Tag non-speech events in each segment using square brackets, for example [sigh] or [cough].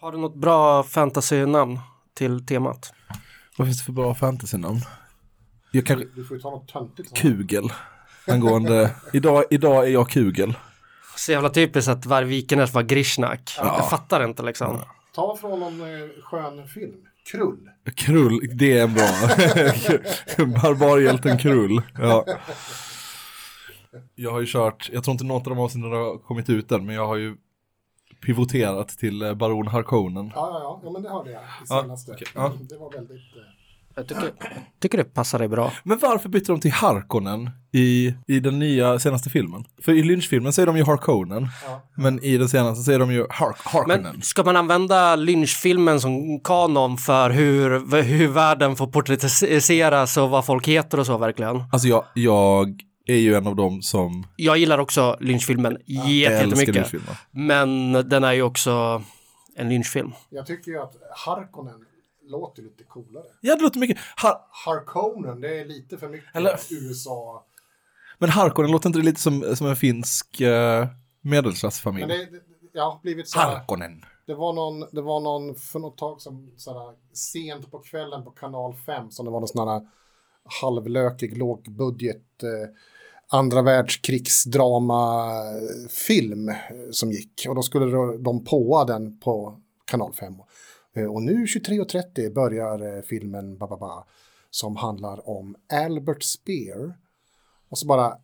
Har du något bra fantasy-namn till temat? Vad finns det för bra fantasy-namn? Jag kan... Du får ju ta något töntigt. Kugel. Angående, [laughs] idag, idag är jag kugel. Så jävla typiskt att Varvikenäs var Grishnak. Jag fattar inte liksom. Ta från någon eh, skön film. Krull. Krull, det är en bra. [laughs] Barbarhjälten Krull. Ja. Jag har ju kört, jag tror inte något av de avsnitten har kommit ut än, men jag har ju pivoterat till eh, Baron Harkonnen. Ja, ja, ja, ja men det hörde jag i Ja, senaste. okej, ja. Det var väldigt... Eh, Jag tycker, tycker det passar dig bra. Men varför bytte de till Harkonnen i, i den nya senaste filmen? För i Lynch-filmen säger de ju Harkonnen, men i den senaste säger de ju Hark Harkonnen. Men ska man använda lynchfilmen som kanon för hur, hur världen får porträtteras och vad folk heter och så verkligen? Alltså jag, jag är ju en av dem som Jag gillar också lynchfilmen älskar jättemycket. Lynch-filmer. Men den är ju också en lynchfilm. jag tycker ju att Harkonnen låter lite coolare. Ja, det låter mycket. Har, Harkonnen, det är lite för mycket Eller- USA. men Harkonnen låter inte det lite som, som en finsk uh, medelklassfamilj? Men det, det, jag har blivit så här, Harkonnen. det var någon, det var någon för något tag som så här, sent på kvällen på kanal 5 som det var någon sån här halvlökig lågbudget eh, andra världskrigsdrama-film eh, som gick. Och då skulle de- påa den på kanal 5. Eh, och nu 23.30 börjar eh, filmen ba, ba, ba, som handlar om Albert Speer. Och så bara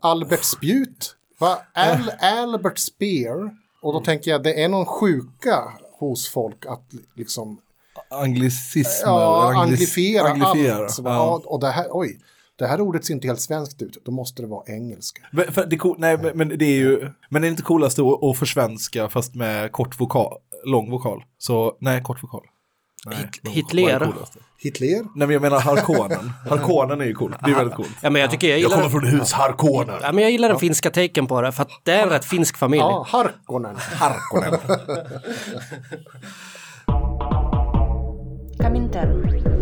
Albert Spjut. Va? Al Albert Speer. Och då tänker jag det är någon sjuka hos folk att liksom Anglicismer. ja, anglifiera, anglifiera. allt. Ja. Och det här, oj, det här ordet ser inte helt svenskt ut. Då måste det vara engelska. Men, för det, är cool, nej, men, men det är ju, men det är inte coolast att, att försvenska fast med kort vokal, lång vokal. Så nej, kort vokal. Nej, Hitler. Hitler? Nej men jag menar Harkonnen. [laughs] Harkonnen är ju coolt, det är väldigt coolt. Ja, men jag tycker jag gillar, från hus Harkonnen. ja, men jag gillar den finska taken på det för att det är en rätt finsk familj. Ja, Harkonnen. Harkonnen. [laughs] Comintern.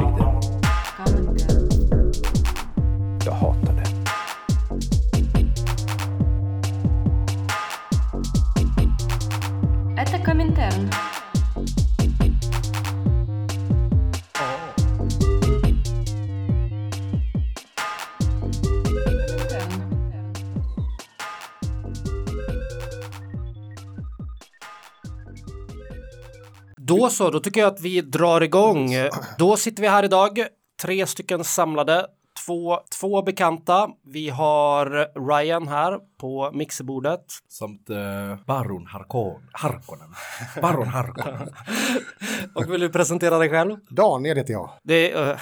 Då så, då tycker jag att vi drar igång. Då sitter vi här idag, tre stycken samlade, två, två bekanta. Vi har Ryan här på mixerbordet. Samt eh, Baron Harkon, Harkonnen. [laughs] Baron Harkonnen. [laughs] Och vill du presentera dig själv? Daniel heter jag. Det är, uh,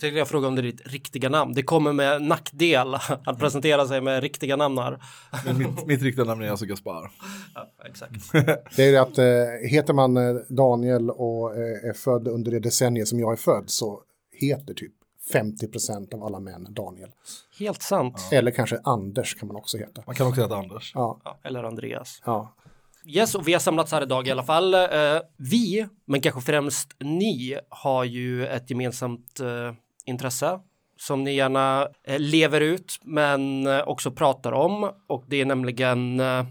tänkte jag fråga om det är ditt riktiga namn. Det kommer med nackdel [laughs] att presentera sig med riktiga namn här. Men mitt, mitt riktiga namn är alltså Gaspar. Ja, exakt. Det är att eh, heter man eh, Daniel och eh, är född under det decenniet som jag är född så heter typ 50% av alla män Daniel. Helt sant. Eller kanske Anders kan man också heta. Man kan också heta Anders. Ja, Ja, eller Andreas. ja. Yes, och vi har samlats här idag i alla fall. Eh, vi, men kanske främst ni, har ju ett gemensamt eh, intresse som ni gärna eh, lever ut men eh, också pratar om och det är nämligen eh,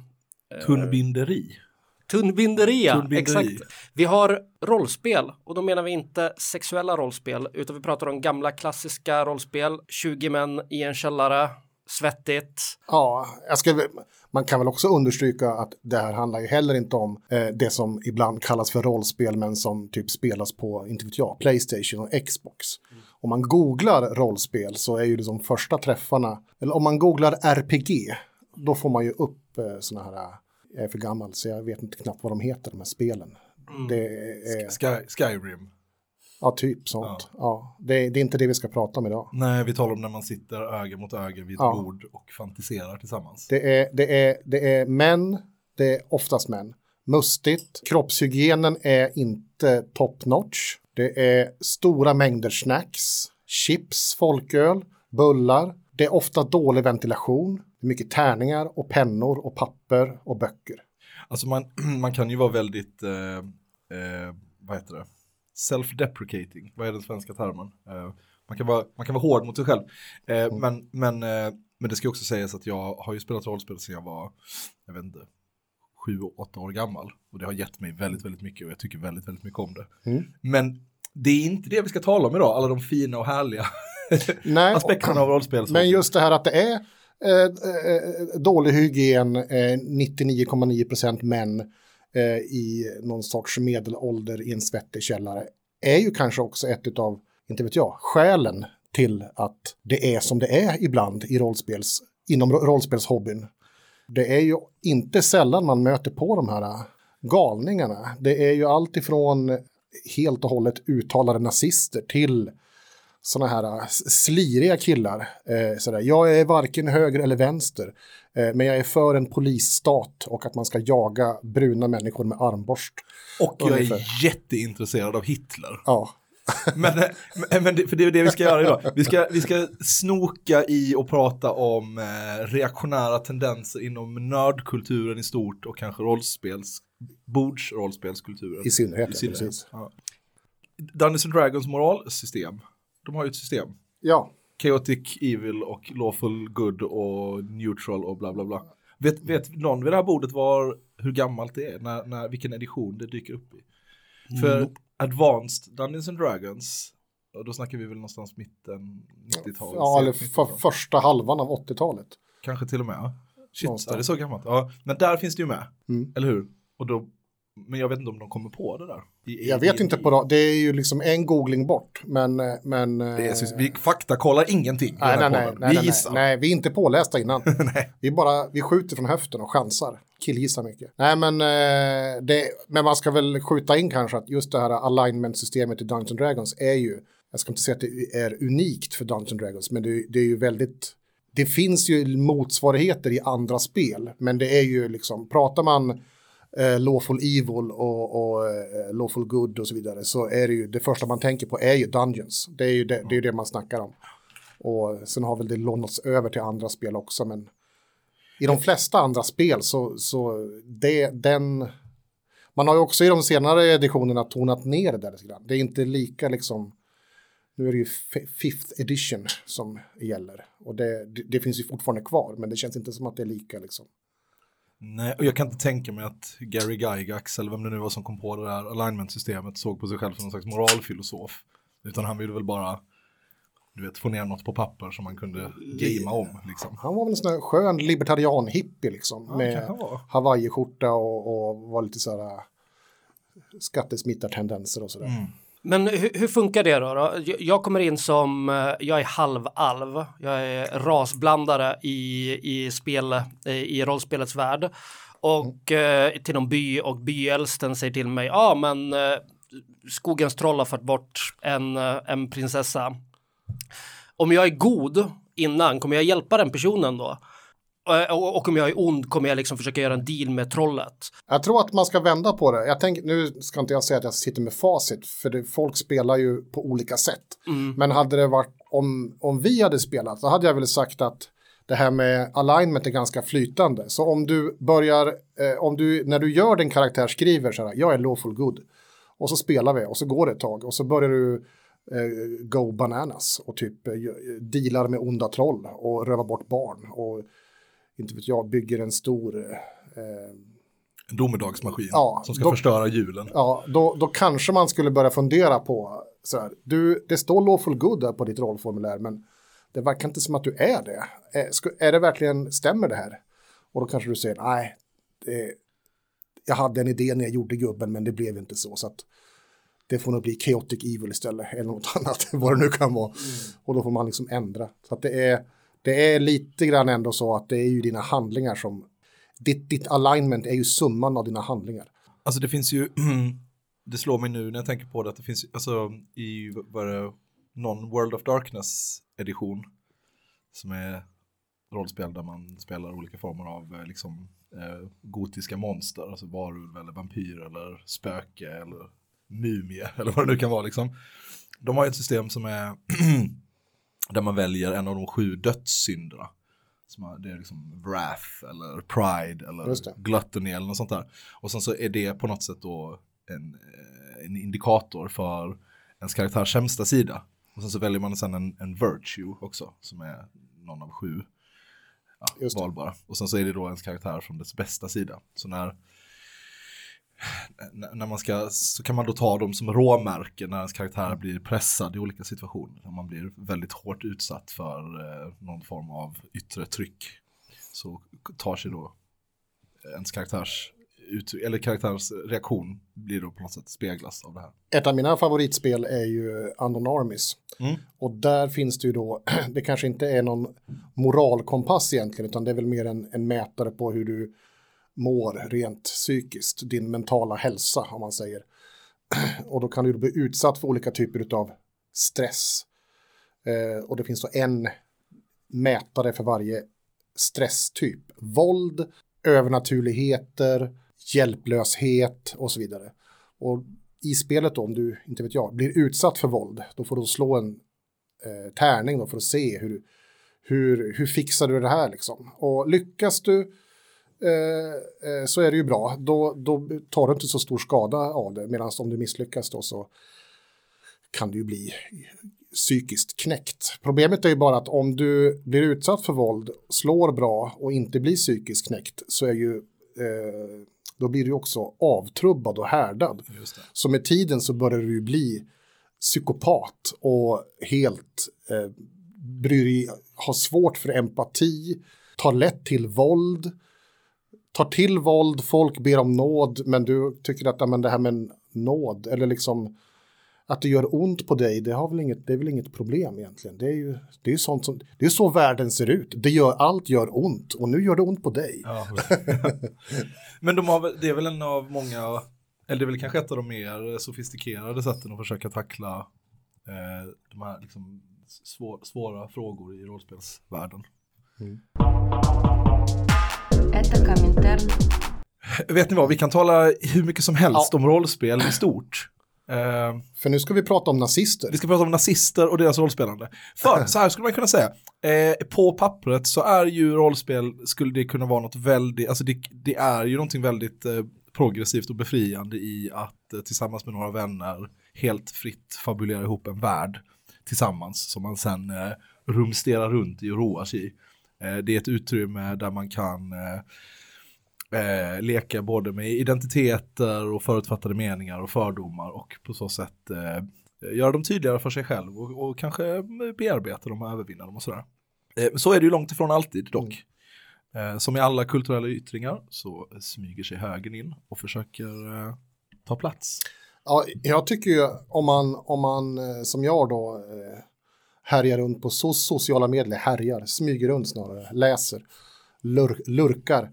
Tunnbinderi. Tunnbinderia. Tunnbinderi. Exakt. Vi har rollspel och då menar vi inte sexuella rollspel utan vi pratar om gamla klassiska rollspel. 20 män i en källare, svettigt. Ja, jag ska, man kan väl också understryka att det här handlar ju heller inte om eh, det som ibland kallas för rollspel men som typ spelas på, inte vet jag, Playstation och Xbox. Om man googlar rollspel så är ju liksom första träffarna, eller om man googlar RPG, då får man ju upp eh, såna här, jag är för gammal så jag vet inte knappt vad de heter, de här spelen. Det är, Sky, Skyrim. ja, typ sånt. Ja. det, det är inte det vi ska prata om idag. Nej, vi talar om när man sitter öga mot öga vid ett Ja. bord och fantiserar tillsammans. Det är, det, är, det är män, det är oftast män. Mustigt, kroppshygienen är inte top notch. Det är stora mängder snacks, chips, folköl, bullar. Det är ofta dålig ventilation. Det är mycket tärningar och pennor och papper och böcker. Alltså man, [clears throat] man kan ju vara väldigt, eh, eh, vad heter det, self-deprecating, vad är den svenska termen? Eh, man, kan vara, man kan vara hård mot sig själv. Eh, men, men, eh, men det ska också sägas att jag har ju spelat rollspel sedan jag var, jag vet inte, sju, åtta år gammal. Och det har gett mig väldigt, väldigt mycket och jag tycker väldigt, väldigt mycket om det. Mm. Men det är inte det vi ska tala om idag, alla de fina och härliga Nej, [laughs] aspekterna av rollspel. Men just det här att det är Eh, eh, eh, dålig hygien, eh, 99,9% män eh, i någon sorts medelålder i en svettig källare är ju kanske också ett av, inte vet jag, skälen till att det är som det är ibland i rollspels, inom rollspelshobbyn. Det är ju inte sällan man möter på de här galningarna. Det är ju allt ifrån helt och hållet uttalade nazister till sådana här äh, sliriga killar. Eh, sådär. Jag är varken höger eller vänster, eh, men jag är för en polisstat och att man ska jaga bruna människor med armborst. Och jag Ungefär. är jätteintresserad av Hitler. Ja, [laughs] Men, men, men det, för det är det vi ska göra idag. Vi ska, vi ska snoka i och prata om eh, reaktionära tendenser inom nördkulturen i stort och kanske rollspels, bordsrollspelskulturen. i synnerhet. I synnerhet. Ja. Dungeons and Dragons moralsystem, de har ju ett system. Ja, Chaotic Evil och Lawful Good och Neutral och bla bla bla. Vet, vet någon vid det här bordet var, hur gammalt det är, när, när, vilken edition det dyker upp i? För Advanced Dungeons and Dragons, och då snackar vi väl någonstans mitten 90-talet. ja eller för 90-tal. första halvan av 80-talet. Kanske till och med. Shit, Någonstans. är det så gammalt? Ja, men där finns det ju med, Mm. eller hur? Och då, men jag vet inte om de kommer på det där. I, Jag vet i- inte på det, det är ju liksom en googling bort, men... men Det är, eh, vi faktakollar ingenting Nej, nej, nej, nej, Vi nej, gissar. nej, vi är inte pålästa innan. [laughs] Nej. Vi bara, vi skjuter från höften och chansar. Killgissar mycket. Nej, men, eh, det, men man ska väl skjuta in kanske att just det här alignment-systemet i Dungeons Dragons är ju, jag ska inte säga att det är unikt för Dungeons Dragons, men det, det är ju väldigt, det finns ju motsvarigheter i andra spel, men det är ju liksom, pratar man eh, Lawful Evil och, och eh, Lawful Good och så vidare så är det ju, det första man tänker på är ju Dungeons. Det är ju det, det, är det man snackar om. Och sen har väl det lånats över till andra spel också, men i de flesta andra spel så, så det, den... Man har ju också i de senare editionerna tonat ner det där lite grann. Det är inte lika liksom... Nu är det ju fifth edition som gäller. Och det, det, det finns ju fortfarande kvar, men det känns inte som att det är lika liksom. Nej, och jag kan inte tänka mig att Gary Gygax, eller vem det nu var som kom på det där alignment-systemet, såg på sig själv som någon slags moralfilosof. Utan han ville väl bara, du vet, få ner något på papper som man kunde gamea om, liksom. Han var väl en sån här skön libertarian-hippie liksom. Ja, med hawaiiskjorta och, och var lite så här skattesmittartendenser och sådär. Mm. Men hur, hur funkar det då, då? Jag- kommer in som, eh, jag är halvalv, jag är rasblandare i, i, spel, eh, i rollspelets värld. Och eh, till någon by och byäldsten säger till mig, ja ah, men eh, skogens troll har fört bort en, eh, en prinsessa. Om jag är god innan, kommer jag hjälpa den personen då? Och, om jag är ond, kommer jag liksom försöka göra en deal med trollet? Jag tror att man ska vända på det. Jag tänker, nu ska inte jag säga att jag sitter med facit, för det, folk spelar ju på olika sätt. Men hade det varit, om, om vi hade spelat, så hade jag väl sagt att det här med alignment är ganska flytande. Så om du börjar, eh, om du, när du gör din karaktär skriver så här, jag är lawful good. Och så spelar vi och så går det ett tag och så börjar du eh, go bananas och typ eh, dealar med onda troll och rövar bort barn och inte vet jag, bygger en stor eh, En domedagsmaskin Ja, som ska då- förstöra julen. Ja, då, då kanske man skulle börja fundera på så här, du, det står lawful good där på ditt rollformulär, men det verkar inte som att du är det. Är, ska, är det verkligen, stämmer det här? Och då kanske du säger, nej, det, jag hade en idé när jag gjorde gubben, men det blev inte så, så att det får nog bli chaotic evil istället, eller något [laughs] annat, vad det nu kan vara. Och då får man liksom ändra. Så att det är, det är lite grann ändå så att det är ju dina handlingar som, ditt, ditt alignment är ju summan av dina handlingar. Alltså det finns ju, [clears throat] det slår mig nu när jag tänker på det, att det finns, alltså i, vad det, någon World of Darkness edition, som är rollspel där man spelar olika former av eh, liksom, eh, gotiska monster, alltså varulv eller vampyr eller spöke eller mumie [laughs] eller vad det nu kan vara liksom. De har ju ett system som är [clears throat] där man väljer en av de sju dödssynderna. Som det är liksom wrath eller pride eller gluttony eller något sånt där. Och sen så är det på något sätt då en, eh, en indikator för ens karaktärs sämsta sida. Och sen så väljer man sen en, en virtue också som är någon av sju ja, valbara. Och sen så är det då ens karaktär från dess bästa sida. Så när, när man ska, så kan man då ta dem som råmärken när ens karaktär blir pressad i olika situationer. När man blir väldigt hårt utsatt för eh, någon form av yttre tryck. Så tar sig då ens karaktärs, ut, eller karaktärs reaktion blir då på något sätt speglas av det här. Ett av mina favoritspel är ju Armies. Mm. Och där finns det ju då, [clears throat] det kanske inte är någon moralkompass egentligen, utan det är väl mer en, en mätare på hur du mår rent psykiskt, din mentala hälsa om man säger. Och då kan du bli utsatt för olika typer av stress. Eh, och det finns då en mätare för varje stresstyp. Våld, övernaturligheter, hjälplöshet och så vidare. Och i spelet då, om du, inte vet jag, blir utsatt för våld, då får du slå en eh, tärning då för att se hur, hur, hur fixar du det här liksom. Och lyckas du eh, eh, så är det ju bra, då, då tar du inte så stor skada av det, medan om du misslyckas då så kan du ju bli psykiskt knäckt. Problemet är ju bara att om du blir utsatt för våld, slår bra och inte blir psykiskt knäckt så är ju eh, då blir du också avtrubbad och härdad. Så med tiden så börjar du ju bli psykopat och helt eh, bryr dig, har svårt för empati, tar lätt till våld, tar till våld, folk ber om nåd, men du tycker att men det här med nåd, eller liksom att det gör ont på dig, det, har väl inget, det är väl inget problem egentligen. Det är ju det är sånt som, det är så världen ser ut. Det gör, allt gör ont och nu gör det ont på dig. Ja. [laughs] Men de har, det är väl en av många, eller det är väl kanske ett av de mer sofistikerade sätten att försöka tackla eh, de här liksom svår, svåra frågor i rollspelsvärlden. Это Коминтерн. Vet ni vad, vi kan tala hur mycket som helst Ja. om rollspel i stort. Eh, För nu ska vi prata om nazister. vi ska prata om nazister och deras rollspelande. För så här skulle man kunna säga, eh, på pappret så är ju rollspel, skulle det kunna vara något väldigt, alltså det, det är ju någonting väldigt eh, progressivt och befriande i att eh, tillsammans med några vänner helt fritt fabulera ihop en värld tillsammans som man sen eh, rumsterar runt i och roar sig i. Eh, det är ett utrymme där man kan eh, eh, leka både med identiteter och förutfattade meningar och fördomar och på så sätt eh, göra dem tydligare för sig själv och, och kanske eh, bearbeta dem och övervinna dem och sådär. Eh, så är det ju långt ifrån alltid dock. Eh, som i alla kulturella yttringar så smyger sig högern in och försöker ta plats. Ja, jag tycker ju om man, om man som jag då härjar runt på so sociala medier, härjar, smyger runt snarare, läser, lur lurkar,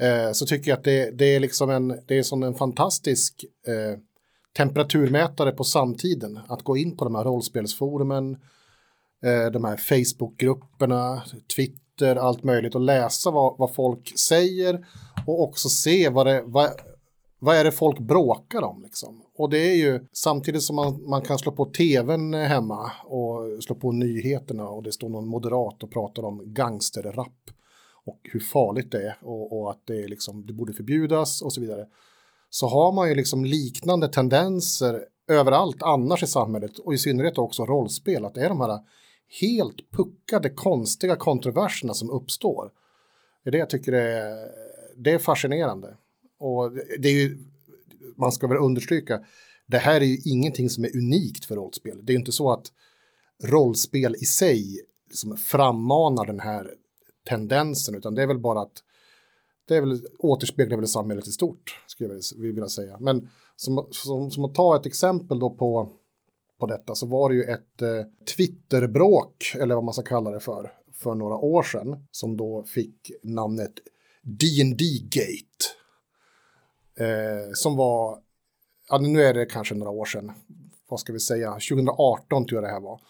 eh, så tycker jag att det, det är liksom en, det är som en fantastisk eh, temperaturmätare på samtiden. Att gå in på de här rollspelsforumen, eh, de här Facebookgrupperna, Twitter, allt möjligt och läsa vad, vad folk säger och också se vad det, vad, vad är det folk bråkar om liksom? Och det är ju samtidigt som man, man kan slå på tvn hemma och slå på nyheterna och det står någon moderat och pratar om gangsterrap och hur farligt det är och, och att det, är liksom, det borde förbjudas och så vidare. Så har man ju liksom liknande tendenser överallt annars i samhället och i synnerhet också rollspel, att det är de här helt puckade, konstiga kontroverserna som uppstår. Det är det jag tycker är, det är fascinerande. Och det är ju, man ska väl understryka, det här är ju ingenting som är unikt för rollspel. Det är ju inte så att rollspel i sig liksom frammanar den här tendensen, utan det är väl bara att det är väl, återspeglar väl samhället i stort, skulle jag vilja- vilja säga. Men som, som, som att ta ett exempel då på, på detta så var det ju ett eh, Twitterbråk, eller vad man ska kalla det för, för några år sedan, som då fick namnet D&D Gate. Eh, som var, ja nu är det kanske några år sedan, vad ska vi säga, 2018 tror jag det här var.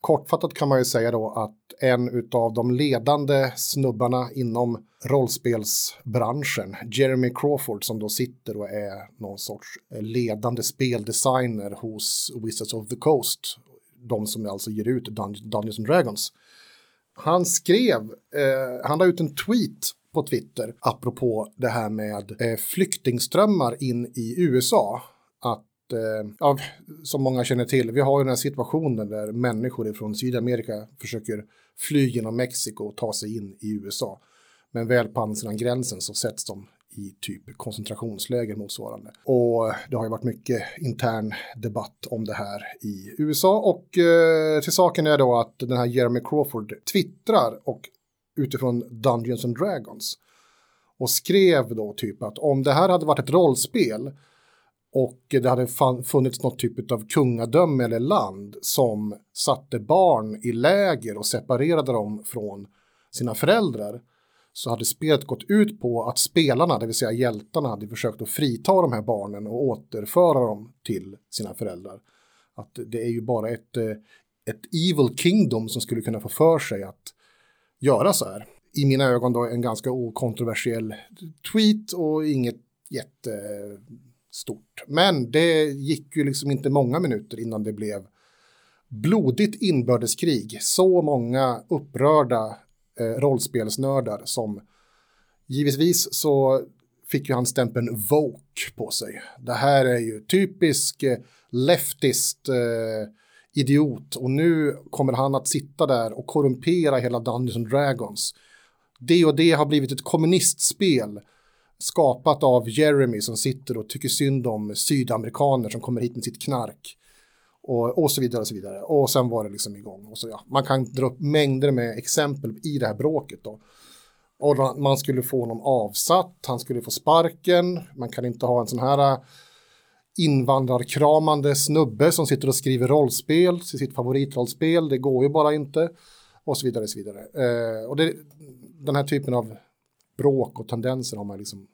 Kortfattat kan man ju säga då att en av de ledande snubbarna inom rollspelsbranschen, Jeremy Crawford, som då sitter och är någon sorts ledande speldesigner hos Wizards of the Coast, de som alltså ger ut Dun- Dungeons and Dragons, Han skrev, eh, han la ut en tweet på Twitter apropå det här med eh, flyktingströmmar in i USA. Att, eh, ja, som många känner till, vi har ju den här situationen där människor från Sydamerika försöker fly genom Mexiko och ta sig in i USA. Men väl på andra sidan gränsen så sätts de i typ koncentrationsläger motsvarande. Och det har ju varit mycket intern debatt om det här i USA och eh, till saken är då att den här Jeremy Crawford twittrar och utifrån Dungeons and Dragons och skrev då typ att om det här hade varit ett rollspel och det hade funnits något typ av kungadöme eller land som satte barn i läger och separerade dem från sina föräldrar så hade spelet gått ut på att spelarna, det vill säga hjältarna, hade försökt att frita de här barnen och återföra dem till sina föräldrar. Att det är ju bara ett, eh, ett evil kingdom som skulle kunna få för sig att göra så här. I mina ögon då en ganska okontroversiell tweet och inget jättestort. Men det gick ju liksom inte många minuter innan det blev blodigt inbördeskrig. Så många upprörda eh, rollspelsnördar som givetvis så fick ju han stämpeln Voke på sig. Det här är ju typisk eh, leftist eh, idiot och nu kommer han att sitta där och korrumpera hela Dungeons and Dragons. Det och det har blivit ett kommunistspel skapat av Jeremy som sitter och tycker synd om sydamerikaner som kommer hit med sitt knark. Och, och så vidare och så vidare. Och sen var det liksom igång. Och så, ja, man kan dra upp mängder med exempel i det här bråket. Då. Och man skulle få honom avsatt, han skulle få sparken, man kan inte ha en sån här invandrarkramande snubbe som sitter och skriver rollspel sitt favoritrollspel, det går ju bara inte. Och så vidare och så vidare. Eh, och det, den här typen av bråk och tendenser har man liksom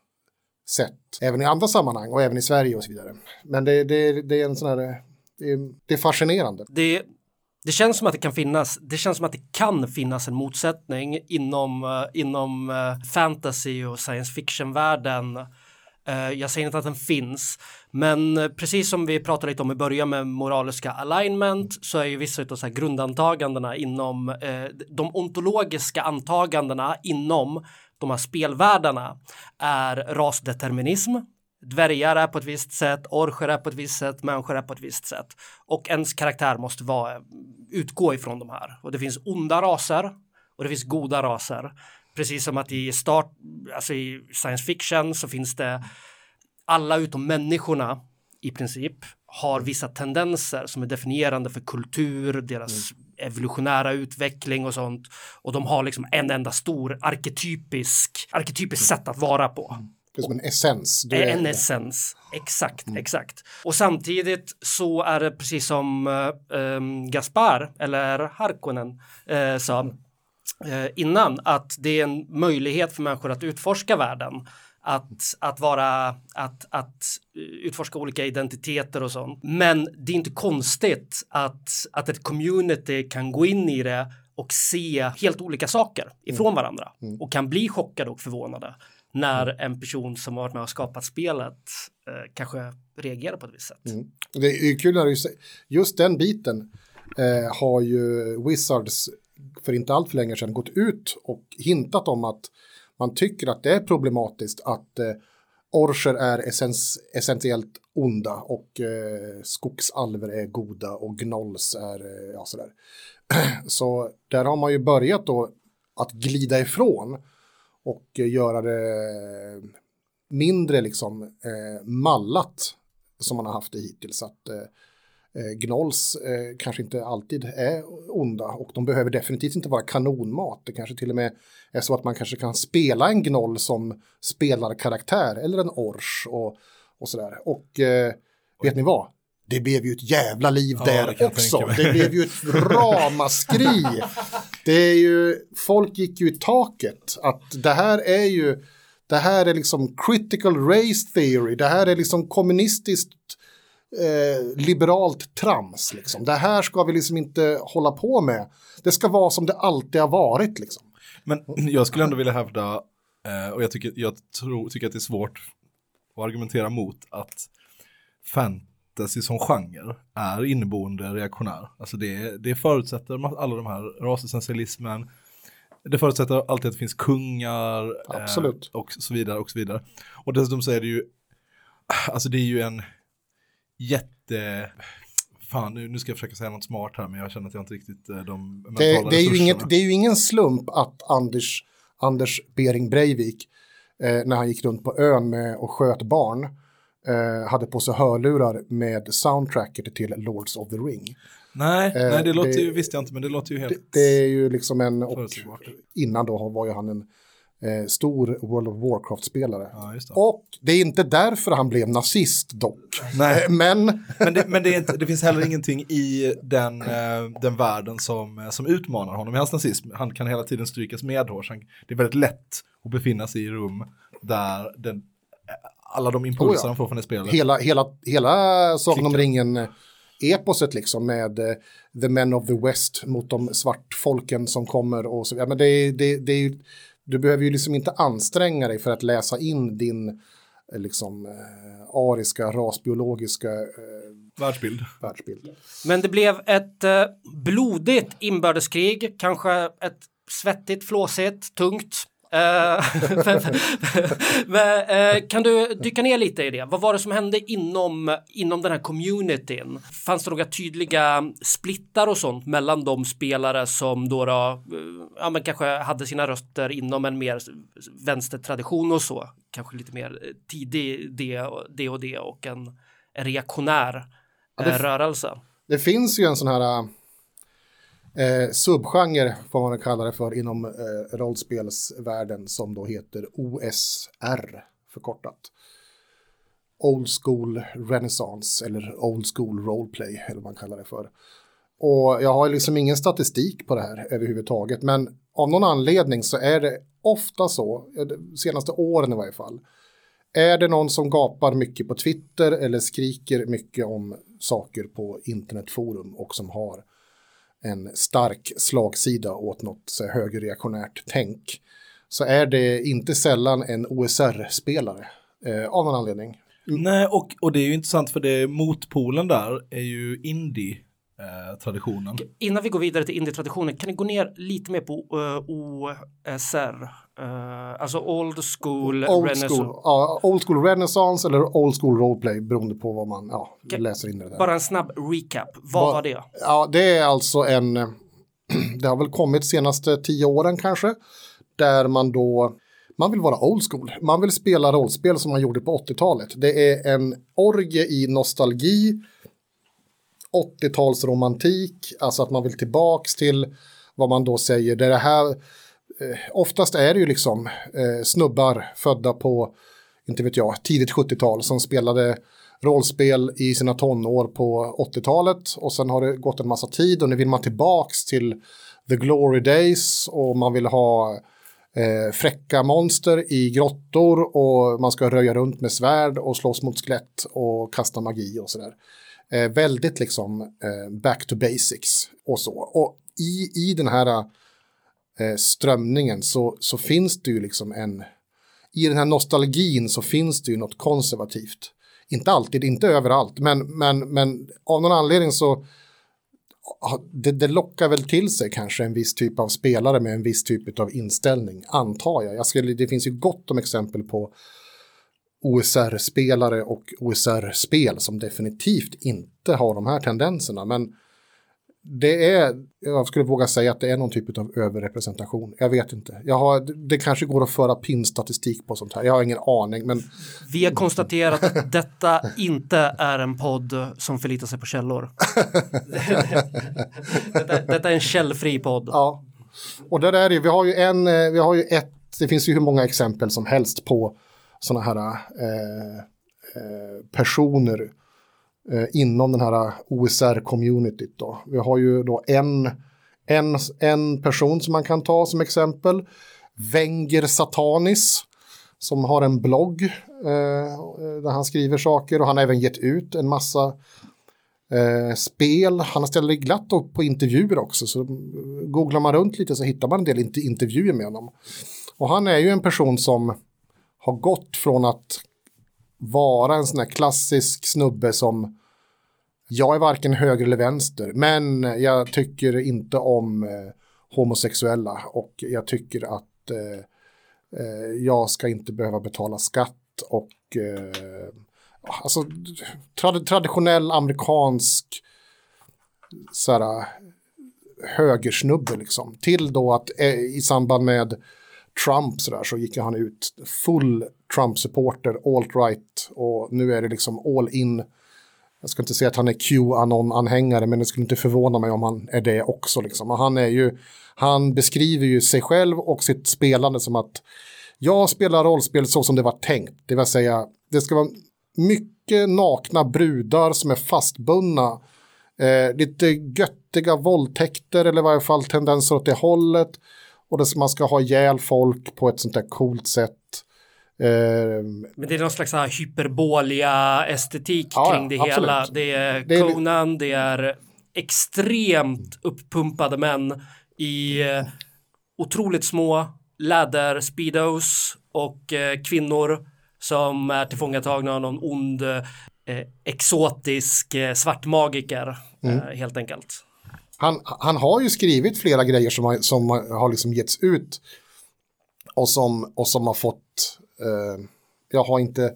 sett även i andra sammanhang och även i Sverige och så vidare. Men det, det, det är en sån här det är, det är fascinerande. Det, det känns som att det kan finnas, det känns som att det kan finnas en motsättning inom, eh, inom eh, fantasy och science fiction-världen. Eh, jag säger inte att den finns, men eh, precis som vi pratade lite om i början med moraliska alignment så är ju vissa av så här grundantagandena inom eh, de ontologiska antagandena inom de här spelvärldarna är rasdeterminism, Dvärgar är på ett visst sätt, orcher är på ett visst sätt, människor är på ett visst sätt. Och ens karaktär måste vara, utgå ifrån de här. Och det finns onda raser och det finns goda raser. Precis som att i start, alltså i science fiction så finns det alla utom människorna i princip har vissa tendenser som är definierande för kultur, deras mm. evolutionära utveckling och sånt. Och de har liksom en enda stor arketypisk, arketypisk mm. sätt att vara på. Mm. Det är som en essens. Det är en essens, exakt, mm. exakt. Och samtidigt så är det precis som um, Gaspar eller Harkonnen uh, sa uh, innan att det är en möjlighet för människor att utforska världen. Att, att vara, att, att utforska olika identiteter och sånt. Men det är inte konstigt att, att ett community kan gå in i det och se helt olika saker ifrån mm. varandra mm. och kan bli chockade och förvånade när mm. en person som har varit med och skapat spelet eh, kanske reagerar på ett visst sätt. Mm. Det är kul när du just den biten eh, har ju Wizards för inte allt för länge sedan gått ut och hintat om att man tycker att det är problematiskt att eh, orcher är essens, essentiellt onda och eh, skogsalver är goda och gnolls är eh, ja, sådär. [clears throat] Så där har man ju börjat då att glida ifrån och göra det mindre liksom eh, mallat som man har haft det hittills. Att, eh, Gnolls eh, kanske inte alltid är onda och de behöver definitivt inte vara kanonmat. Det kanske till och med är så att man kanske kan spela en gnoll som spelarkaraktär eller en ors och, och sådär. Och eh, vet ni vad? det blev ju ett jävla liv ja, där det också. Det blev ju ett ramaskri. det är ju, folk gick ju i taket. Att det här är ju, det här är liksom critical race theory. Det här är liksom kommunistiskt eh, liberalt trams. Liksom. Det här ska vi liksom inte hålla på med. Det ska vara som det alltid har varit. Liksom. Men [clears throat] jag skulle ändå vilja hävda, eh, och jag tycker, jag tror, tycker att det är svårt att argumentera mot att fan, fantasy som genre är inneboende reaktionär. Alltså det, det förutsätter alla de här rasessentialismen, Det förutsätter alltid att det finns kungar. Eh, och så vidare och så vidare. Och dessutom så är det ju, alltså det är ju en jätte, fan nu, nu ska jag försöka säga något smart här men jag känner att jag inte riktigt eh, de mentala Det, det, är ju inget, det är ju ingen slump att Anders, Anders Bering Breivik, eh, när han gick runt på ön med och sköt barn, eh, hade på sig hörlurar med soundtracket till Lords of the Ring. Nej, Eh, nej det låter det- ju, visste jag inte men det låter ju helt... Det, det är ju liksom en, och innan då var ju han en eh, stor World of Warcraft-spelare. Ja, det. Och det är inte därför han blev nazist dock. Nej. Eh, Men Men, det, men det, inte, det finns heller ingenting i den, eh, den världen som, eh, som utmanar honom i hans nazism. Han kan hela tiden strykas medhårs. Det är väldigt lätt att befinna sig i rum där den, eh, alla de impulser Oh ja. han får från det spelet. hela, hela, hela Sagan om Klickar. ringen-eposet liksom med eh, The Men of the West mot de svartfolken som kommer och så vidare. Men det, det, det är ju, du behöver ju liksom inte anstränga dig för att läsa in din eh, liksom eh, ariska, rasbiologiska eh, Världsbild. världsbild. Men det blev ett eh, blodigt inbördeskrig, kanske ett svettigt, flåsigt, tungt. Eh, [laughs] Men, eh, kan du dyka ner lite i det? Vad var det som hände inom, inom den här communityn? Fanns det några tydliga splittar och sånt mellan de spelare som då, då eh, ja, men kanske hade sina rötter inom en mer vänstertradition och så? Kanske lite mer tidig det, och- det och det och en, en reaktionär Ja, det- rörelse. Det finns ju en sån här eh, subgenre, får man kalla det för, inom eh, rollspelsvärlden som då heter OSR förkortat. Old School Renaissance eller Old School Roleplay eller vad man kallar det för. Och jag har liksom ingen statistik på det här överhuvudtaget, men av någon anledning så är det ofta så, de senaste åren i varje fall, är det någon som gapar mycket på Twitter eller skriker mycket om saker på internetforum och som har en stark slagsida åt något så här högerreaktionärt tänk så är det inte sällan en OSR-spelare eh, av någon anledning. Nej, och, och det är ju intressant för det motpolen där är ju indie indie-traditionen. Innan vi går vidare till indie-traditionen, kan ni gå ner lite mer på uh, OSR? Uh, alltså old school, Old renaissance. school, ja, old school renaissance eller old school roleplay beroende på vad man ja, läser in i det där. Bara en snabb recap. Vad Vad- var det? Ja, det är alltså en, [clears throat] det har väl kommit senaste tio åren kanske, där man då, man vill vara old school. Man vill spela rollspel som man gjorde på 80-talet. Det är en orgie i nostalgi, 80-talsromantik, alltså att man vill tillbaks till vad man då säger, det är det här, eh, oftast är det ju liksom eh, snubbar födda på, inte vet jag, tidigt 70-tal som spelade rollspel i sina tonår på 80-talet och sen har det gått en massa tid och nu vill man tillbaks till the glory days och man vill ha eh, fräcka monster i grottor och man ska röja runt med svärd och slåss mot skelett och kasta magi och sådär. Eh, väldigt liksom eh, back to basics och så. Och i, i den här eh, strömningen så, så finns det ju liksom en, i den här nostalgin så finns det ju något konservativt. Inte alltid, inte överallt, men, men, men av någon anledning så det, det lockar väl till sig kanske en viss typ av spelare med en viss typ av inställning, antar jag. jag skulle, det finns ju gott om exempel på OSR-spelare och OSR-spel som definitivt inte har de här tendenserna, men det är, jag skulle våga säga att det är någon typ av överrepresentation. Jag vet inte. Jag har, det kanske går att föra pinstatistik på sånt här. Jag har ingen aning, men Vi har konstaterat att detta inte är en podd som förlitar sig på källor. [laughs] detta, detta är en källfri podd. Ja, och där är det, vi har ju en, eh, vi har ju ett, det finns ju hur många exempel som helst på sådana här eh, eh, personer eh, inom den här OSR-communityt då. Vi har ju då en, en, en person som man kan ta som exempel, Wenger Satanis, som har en blogg eh, där han skriver saker och han har även gett ut en massa eh, spel. Han ställer glatt upp på intervjuer också. Så googlar man runt lite så hittar man en del intervjuer med honom. Och han är ju en person som har gått från att vara en sån här klassisk snubbe som jag är varken höger eller vänster, men jag tycker inte om eh, homosexuella och jag tycker att eh, eh, jag ska inte behöva betala skatt och eh, ah, alltså trad traditionell amerikansk så här, eh, högersnubbe liksom. Till då att eh, i samband med Trump så, där, så gick han ut full Trump-supporter, alt-right och nu är det liksom all in. Jag ska inte säga att han är Qanon-anhängare men det skulle inte förvåna mig om han är det också. Liksom. Och han, är ju, han beskriver ju sig själv och sitt spelande som att jag spelar rollspel så som det var tänkt. Det vill säga, det ska vara mycket nakna brudar som är fastbundna. Eh, lite göttiga våldtäkter eller i varje fall tendenser åt det hållet. Och det, man ska ha ihjäl folk på ett sånt där coolt sätt. Eh, Men det är någon slags hyperbolia estetik Ja, kring det ja, hela. Det är Det är li- Conan, det är extremt uppumpade män i eh, otroligt små läder speedos och eh, kvinnor som är tillfångatagna av någon ond exotisk svartmagiker Mm. helt enkelt han, han har ju skrivit flera grejer som har, som har liksom getts ut och som, och som har fått, eh, jag har inte,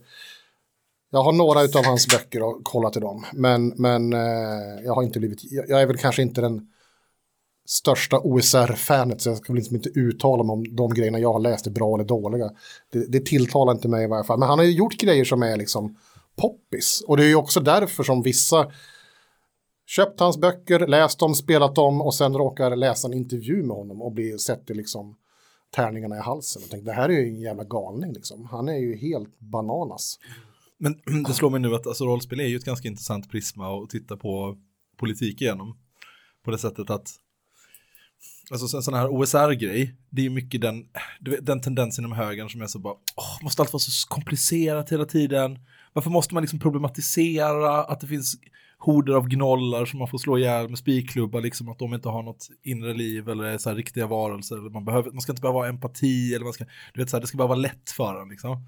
jag har några av hans böcker och kollat i dem, men, men eh, jag har inte blivit, jag, jag är väl kanske inte den största OSR-fanet så jag ska väl liksom inte uttala mig om de grejerna jag har läst är bra eller dåliga. Det, det tilltalar inte mig i varje fall, men han har ju gjort grejer som är liksom poppis och det är ju också därför som vissa köpt hans böcker, läst dem, spelat dem och sen råkar läsa en intervju med honom och blir sätter liksom tärningarna i halsen och tänkte, det här är ju en jävla galning liksom. Han är ju helt bananas. Men [clears throat] det slår mig nu att alltså, rollspel är ju ett ganska intressant prisma att titta på politik igenom. På det sättet att Alltså en sån här OSR-grej, det är ju mycket den, den tendensen inom högern som är så bara, åh, måste allt vara så komplicerat hela tiden? Varför måste man liksom problematisera att det finns horder av gnollar som man får slå ihjäl med spikklubbar, liksom att de inte har något inre liv eller är så här riktiga varelser. Eller man, behöver, man ska inte behöva ha empati eller man ska, du vet så här, det ska bara vara lätt för en liksom.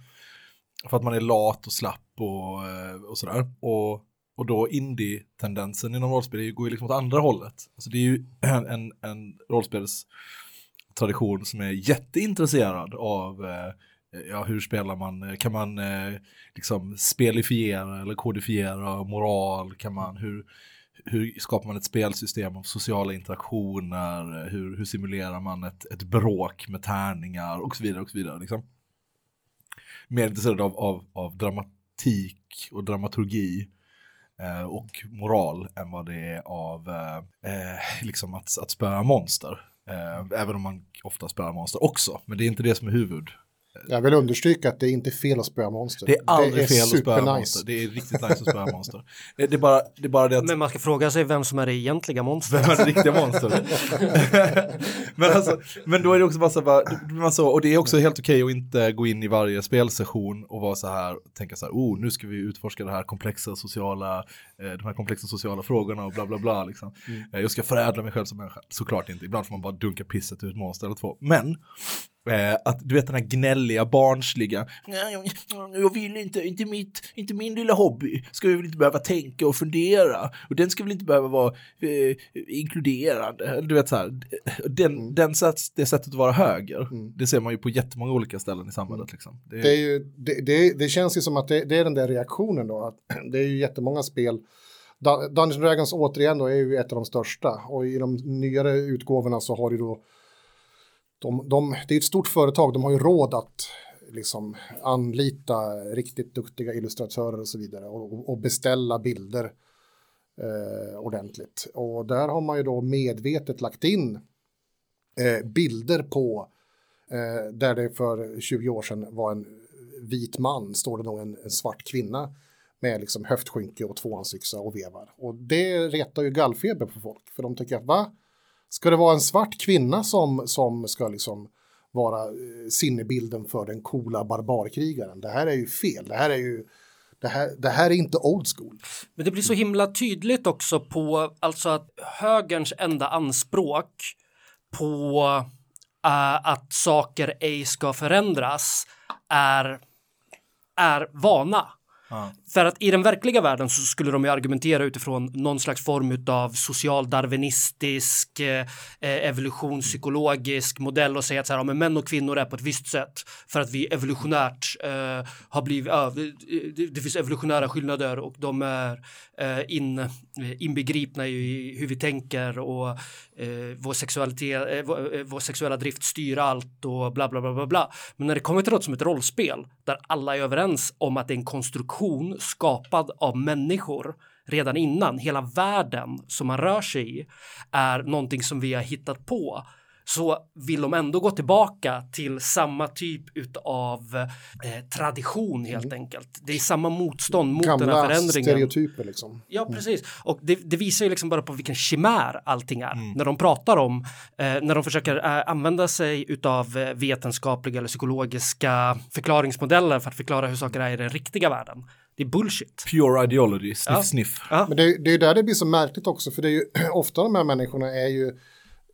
För att man är lat och slapp och, eh, och sådär. Och, och då indie-tendensen inom rollspel går ju liksom åt andra hållet. Alltså det är ju [clears throat] en, en, en rollspelstradition som är jätteintresserad av eh, ja, hur spelar man, kan man eh, liksom spelifiera eller kodifiera moral, kan man, hur, hur skapar man ett spelsystem av sociala interaktioner, hur, hur simulerar man ett, ett bråk med tärningar och så vidare och så vidare. Liksom. Mer intresserad av, av, av dramatik och dramaturgi eh, och moral än vad det är av eh, eh, liksom att, att spöa monster. Eh, även om man ofta spöar monster också, men det är inte det som är huvud. Jag vill understryka att det är inte fel att spöa monster. Det är aldrig fel att spöa supernice. monster. Det är riktigt nice att spöa monster. Det det är bara det, är bara det att Men man ska fråga sig vem som är det egentliga monstret. vem är det riktiga monstret? [laughs] men, alltså, men då är det också bara så bara, så, och det är också helt okej att inte gå in i varje spelsession och vara så här, tänka så här, oh, nu ska vi utforska det här komplexa sociala, eh, de här komplexa sociala frågorna och bla bla bla liksom. Eh, jag ska förädla mig själv som människa, såklart inte, ibland får man bara dunka pisset ur ett monster eller två. Men, Eh, att du vet den här gnälliga, barnsliga, "Nej, jag, vill inte, inte, mitt, inte min lilla hobby, ska vi väl inte behöva tänka och fundera, och den ska väl inte behöva vara eh, inkluderande, du vet så här, den, den sätts, det sättet att vara höger, det ser man ju på jättemånga olika ställen i samhället liksom. Det, Det, är ju, det, det, känns ju som att det, är den där reaktionen då. Att [clears throat] det är ju jättemånga spel. Dun- Dungeons Dragons återigen då är ju ett av de största. Och i de nyare utgåvorna så har du då. De, de, det är ett stort företag, de har ju råd att liksom anlita riktigt duktiga illustratörer och så vidare. Och, och- beställa bilder eh, ordentligt. Och där har man ju då medvetet lagt in eh, bilder på eh, där det för 20 år sedan var en vit man, står det nog en, en svart kvinna med liksom höftskynke och tvåhandsyxa och vevar. Och det retar ju gallfeber på folk, för de tycker att va? Ska det vara en svart kvinna som, som ska liksom vara eh, sinnebilden för den coola barbarkrigaren? Det här är ju fel, det här är ju det här, det här är inte old school. Men det blir så himla tydligt också på alltså att högerns enda anspråk på eh, att saker ej ska förändras är, är vana. Ja. För att i den verkliga världen så skulle de ju argumentera utifrån någon slags form av socialdarwinistisk, eh, evolutionspsykologisk modell och säga att så här, ja, men män och kvinnor är på ett visst sätt för att vi evolutionärt eh, har blivit, ja, det, finns evolutionära skillnader och de är eh, in, inbegripna i hur vi tänker och eh, vår, sexualitet, eh, vår, eh, vår sexuella drift styr allt och bla bla bla bla bla. Men när det kommer till något som ett rollspel där alla är överens om att det är en konstruktion skapad av människor redan innan, hela världen som man rör sig i är någonting som vi har hittat på så vill de ändå gå tillbaka till samma typ av eh, tradition helt enkelt. Det är samma motstånd mot den här Gamla förändringen. stereotyper liksom. Ja, precis. Och det, det visar ju liksom bara på vilken chimär allting är. När de pratar om, eh, när de försöker eh, använda sig utav eh, vetenskapliga eller psykologiska förklaringsmodeller för att förklara hur saker är i den riktiga världen. Det är bullshit. Pure ideology, sniff Ja. sniff. Men det, det är där det blir så märkligt också, för det är ju [clears throat] ofta de här människorna är ju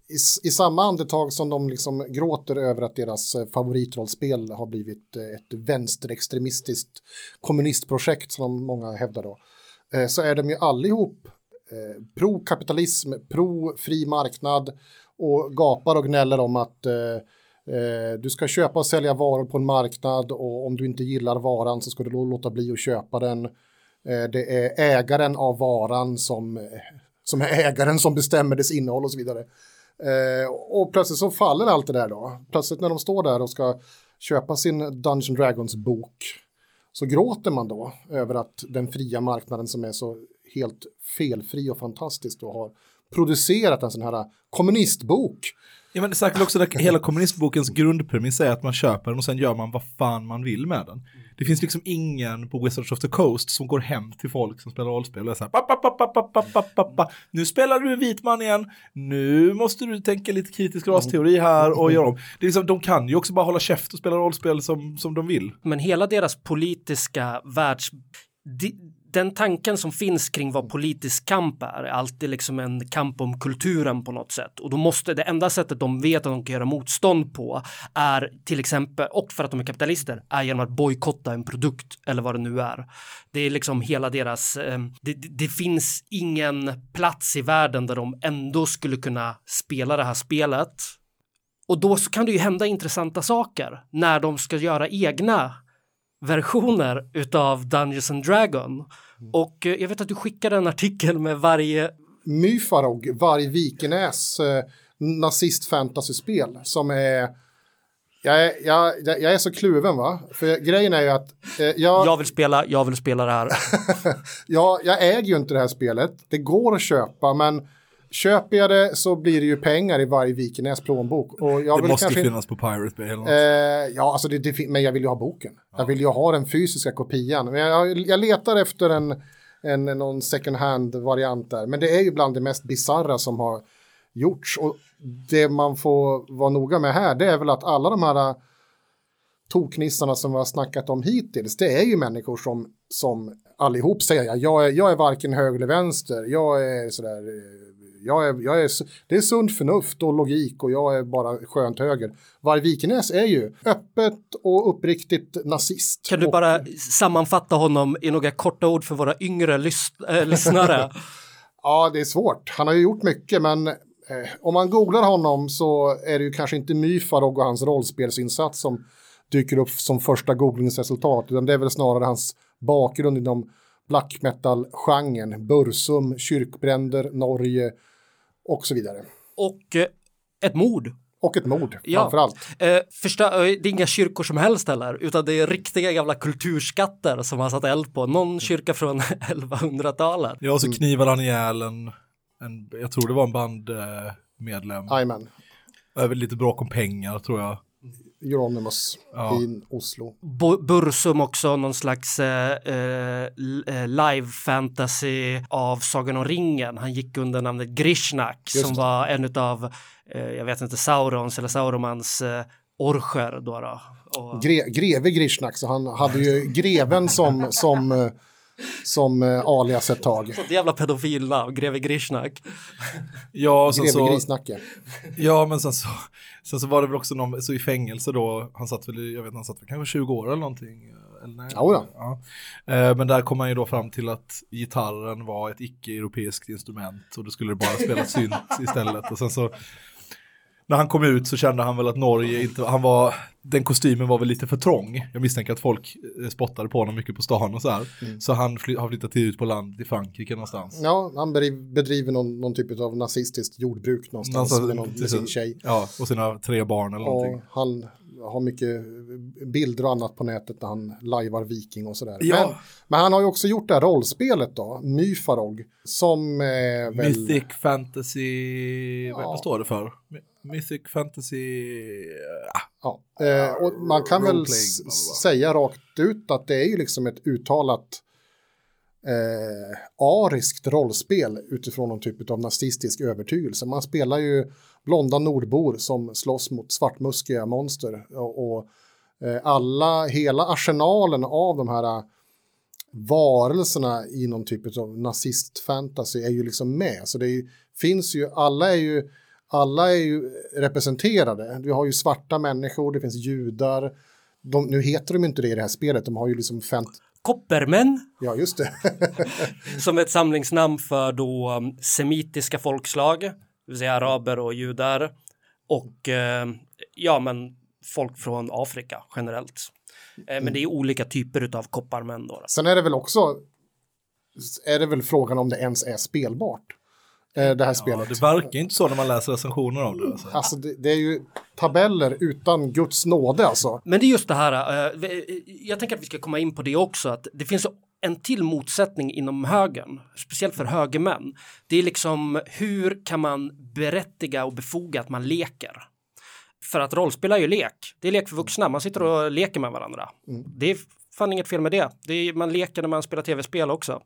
i, i samma andetag som de liksom gråter över att deras eh, favoritrollspel har blivit eh, ett vänsterextremistiskt kommunistprojekt som många hävdar då, eh, så är de ju allihop pro-kapitalism, pro-fri marknad och gapar och gnäller om att eh, Eh, du ska köpa och sälja varor på en marknad och om du inte gillar varan så ska du låta bli att köpa den. Eh, det är ägaren av varan som, eh, som är ägaren som bestämmer dess innehåll och så vidare. Och plötsligt så faller allt det där då. Plötsligt när de står där och ska köpa sin Dungeon Dragons bok så gråter man då över att den fria marknaden som är så helt felfri och fantastisk då har producerat en sån här kommunistbok. Ja, men säkert också där hela kommunistbokens grundpremiss är att man köper den och sen gör man vad fan man vill med den. Det finns liksom ingen på Wizards of the Coast som går hem till folk som spelar rollspel och är så här, pappa, pappa, pappa, pappa, pappa. nu spelar du en vit man igen, nu måste du tänka lite kritisk rasteori här och göra om. Det är liksom, de kan ju också bara hålla käft och spela rollspel som, som de vill. Men hela deras politiska världs... De den tanken som finns kring vad politisk kamp är, är alltid liksom en kamp om kulturen på något sätt. Och då måste det enda sättet de vet att de kan göra motstånd på är till exempel, och för att de är kapitalister, är genom att bojkotta en produkt eller vad det nu är. Det är liksom hela deras, eh, det, det, det finns ingen plats i världen där de ändå skulle kunna spela det här spelet och då så kan det ju hända intressanta saker när de ska göra egna versioner utav Dungeons and Dragon. Och eh, jag vet att du skickade en artikel med varje Myfarog, Varg Vikenäs eh, nazist-fantasyspel som är jag är, jag, jag är så kluven va? För grejen är ju att eh, jag, jag vill spela, jag vill spela det här. [laughs] jag, jag äger ju inte det här spelet. Det går att köpa men köper jag det så blir det ju pengar i varje Vikenäs plånbok. Och jag Det måste kanske, finnas på Pirate Bay eller något. Eh, ja, alltså det, det, men jag vill ju ha boken. Jag vill ju ha den fysiska kopian. Men jag, jag letar efter en, en, någon second hand-variant där. Men det är ju bland det mest bizarra som har gjorts. Och det man får vara noga med här, det är väl att alla de här toknissarna som vi har snackat om hittills, det är ju människor som, som allihop säger ja, jag är, jag är varken höger eller vänster, jag är sådär, eh, jag är, jag är, det är sunt förnuft och logik och jag är bara skönt höger. Varg Vikenäs är ju öppet och uppriktigt nazist. Kan du Och- bara sammanfatta honom i några korta ord för våra yngre äh, [laughs] lyssnare? Ja, det är svårt. Han har ju gjort mycket, men eh, om man googlar honom så är det ju kanske inte Myfarog och hans rollspelsinsats som dyker upp som första googlingsresultat, utan det är väl snarare hans bakgrund inom black metal-genren, Bursum, kyrkbränder, Norge och så vidare. Och eh, ett mord. Och ett mord, Ja. framför allt. Eh, förstö- eh, det är inga kyrkor som helst heller, utan det är riktiga gamla kulturskatter som har satt eld på. Någon kyrka från [laughs] 1100-talet. Ja, och så knivade han ihjäl en, en jag tror det var en bandmedlem. Jajamän, Över lite bråk om pengar tror jag. Euronymous Ja. i Oslo. Bursum också, någon slags eh, eh, eh, live fantasy av Sagan om ringen. Han gick under namnet Grishnak som var en av, eh, jag vet inte, Saurons eller Sauromans eh, orcher då. då. Och, Gre greve Grishnak, så han hade ju greven som, som, eh, som eh, alias ett tag. Sånt jävla pedofilnamn, greve Grishnak. Ja, och sen Greve så, Grisnacke. ja men sen så, sen så var det väl också någon, så i fängelse då, han satt väl, jag vet inte, han satt väl kanske 20 år eller någonting. Eller, nej, då. ja. Eh, Men där kom man ju då fram till att gitarren var ett icke-europeiskt instrument och då skulle det bara spela synt [laughs] istället. Och sen så när han kom ut så kände han väl att Norge [laughs] inte, han var, den kostymen var väl lite för trång. Jag misstänker att folk eh, spottade på honom mycket på stan och så här. Mm. Så han fly, har flyttat ut på land i Frankrike någonstans. Ja, han bedriv- bedriver någon, någon typ av nazistiskt jordbruk någonstans Alltså, med, någon, med sin tjej. Ja, och sina tre barn eller någonting. Och han har mycket bilder och annat på nätet när han lajvar Viking och sådär. Ja. Men, men han har ju också gjort det här rollspelet då, Myfarog, som eh, väl... Mythic Fantasy, Ja. vad står det för? My- Mythic Fantasy, ah, Ja, eh, och man kan väl säga rakt ut att det är ju liksom ett uttalat eh, ariskt rollspel utifrån någon typ av nazistisk övertygelse. Man spelar ju blonda nordbor som slåss mot svartmuskiga monster och, och eh, alla, hela arsenalen av de här eh, varelserna i någon typ av nazist-fantasy är ju liksom med. Så det är finns ju, alla är ju, alla är ju representerade. Vi har ju svarta människor, det finns judar. De, nu heter de inte det i det här spelet, de har ju liksom fant... Koppermän Ja, just det. [laughs] som ett samlingsnamn för då um, semitiska folkslag, det vill säga araber och judar och eh, ja, men folk från Afrika generellt. Eh, men det är olika typer av kopparmän då. Sen är det väl också, är det väl frågan om det ens är spelbart. Eh, det här ja, spelet. det verkar inte så när man läser recensioner av det. Alltså. Alltså det, det är ju tabeller utan Guds nåde alltså. Men det är just det här, eh, vi- jag tänker att vi ska komma in på det också, att det finns en till motsättning inom högern, speciellt för högermän. Det är liksom hur kan man berättiga och befoga att man leker? För att rollspel är ju lek. Det är lek för vuxna. Man sitter och leker med varandra. Det är fan inget fel med det. det är, man leker när man spelar tv-spel också.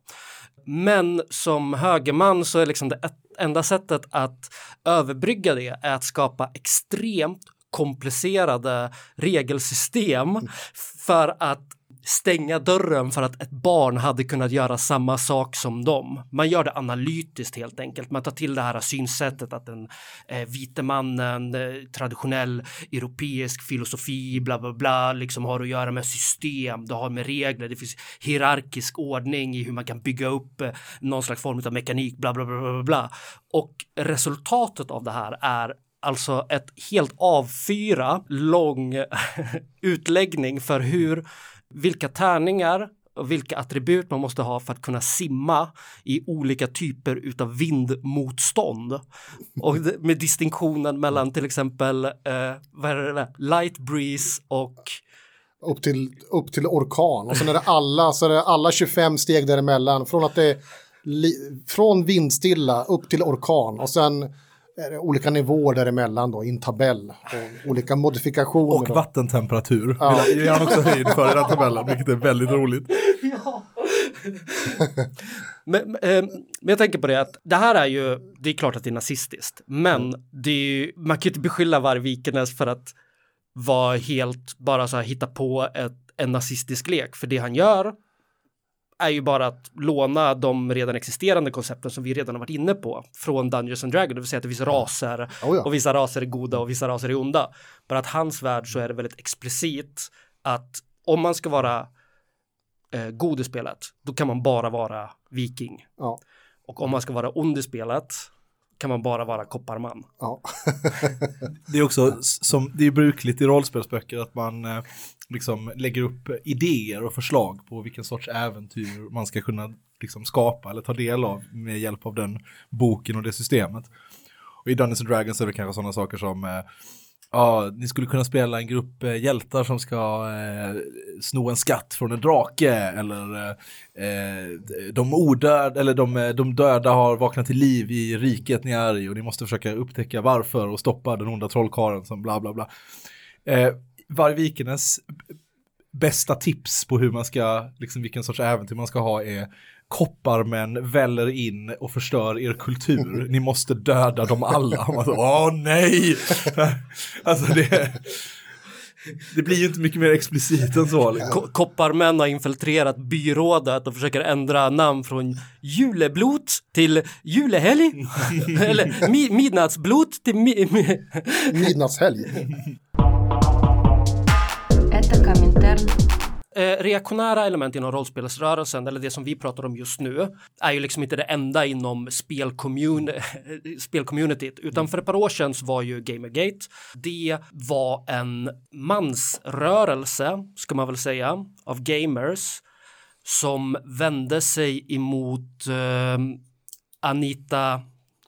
Men som högerman så är liksom det enda sättet att överbrygga det är att skapa extremt komplicerade regelsystem för att stänga dörren för att ett barn hade kunnat göra samma sak som dem. Man gör det analytiskt helt enkelt. Man tar till det här synsättet att den eh, vite mannen, eh, traditionell europeisk filosofi, bla bla bla, liksom har att göra med system, det har med regler, det finns hierarkisk ordning i hur man kan bygga upp eh, någon slags form av mekanik, bla bla bla bla bla. Och resultatet av det här är alltså ett helt avfyra lång [laughs] utläggning för hur vilka tärningar och vilka attribut man måste ha för att kunna simma i olika typer utav vindmotstånd. Och med distinktionen mellan till exempel eh, vad är det där? light breeze och upp till, upp till orkan. Och sen är det alla, så är det alla 25 steg däremellan. Från att det är li, från vindstilla upp till orkan. Och sen olika nivåer däremellan då, i en tabell. Och olika modifikationer. Och då. vattentemperatur Ja. vill jag- också höjd för den tabellen, vilket är väldigt roligt. Men, men, eh, men jag tänker på det att det här är ju, det är klart att det är nazistiskt, men det är ju, man kan ju inte beskylla Varg för att vara helt, bara så här hitta på ett, en nazistisk lek, för det han gör är ju bara att låna de redan existerande koncepten som vi redan har varit inne på från Dungeons and Dragons, det vill säga att det finns raser Oh ja. och vissa raser är goda och vissa raser är onda. Bara att hans värld så är det väldigt explicit att om man ska vara eh, god i spelet, då kan man bara vara viking. Ja. Och om man ska vara ond i spelet kan man bara vara kopparman. Ja. [laughs] Det är också som det är brukligt i rollspelsböcker att man eh, liksom lägger upp idéer och förslag på vilken sorts äventyr man ska kunna liksom skapa eller ta del av med hjälp av den boken och det systemet. Och i Dungeons and Dragons är det kanske sådana saker som eh, Ja, ni skulle kunna spela en grupp eh, hjältar som ska eh, sno en skatt från en drake eller eh, eh de odöda eller de, eh, de döda har vaknat till liv i riket ni är i och ni måste försöka upptäcka varför och stoppa den onda trollkarlen som bla bla bla. Eh, Vargvikenes bästa tips på hur man ska, liksom vilken sorts äventyr man ska ha är kopparmän väller in och förstör er kultur. [laughs] Ni måste döda dem alla. Man så, Åh nej! [laughs] alltså det, det blir ju inte mycket mer explicit än så. Liksom. Ko- kopparmän har infiltrerat byrådet och försöker ändra namn från juleblot till julehelg. [laughs] Eller mi- midnattsblot till mi- mi- Midnattshelg. Eh, reaktionära element inom rollspelsrörelsen eller det som vi pratar om just nu är ju liksom inte det enda inom spelcommun [laughs] spelcommunityt. Utan mm. för ett par år sedan så var ju Gamergate det var en mansrörelse ska man väl säga av gamers som vände sig emot eh, Anita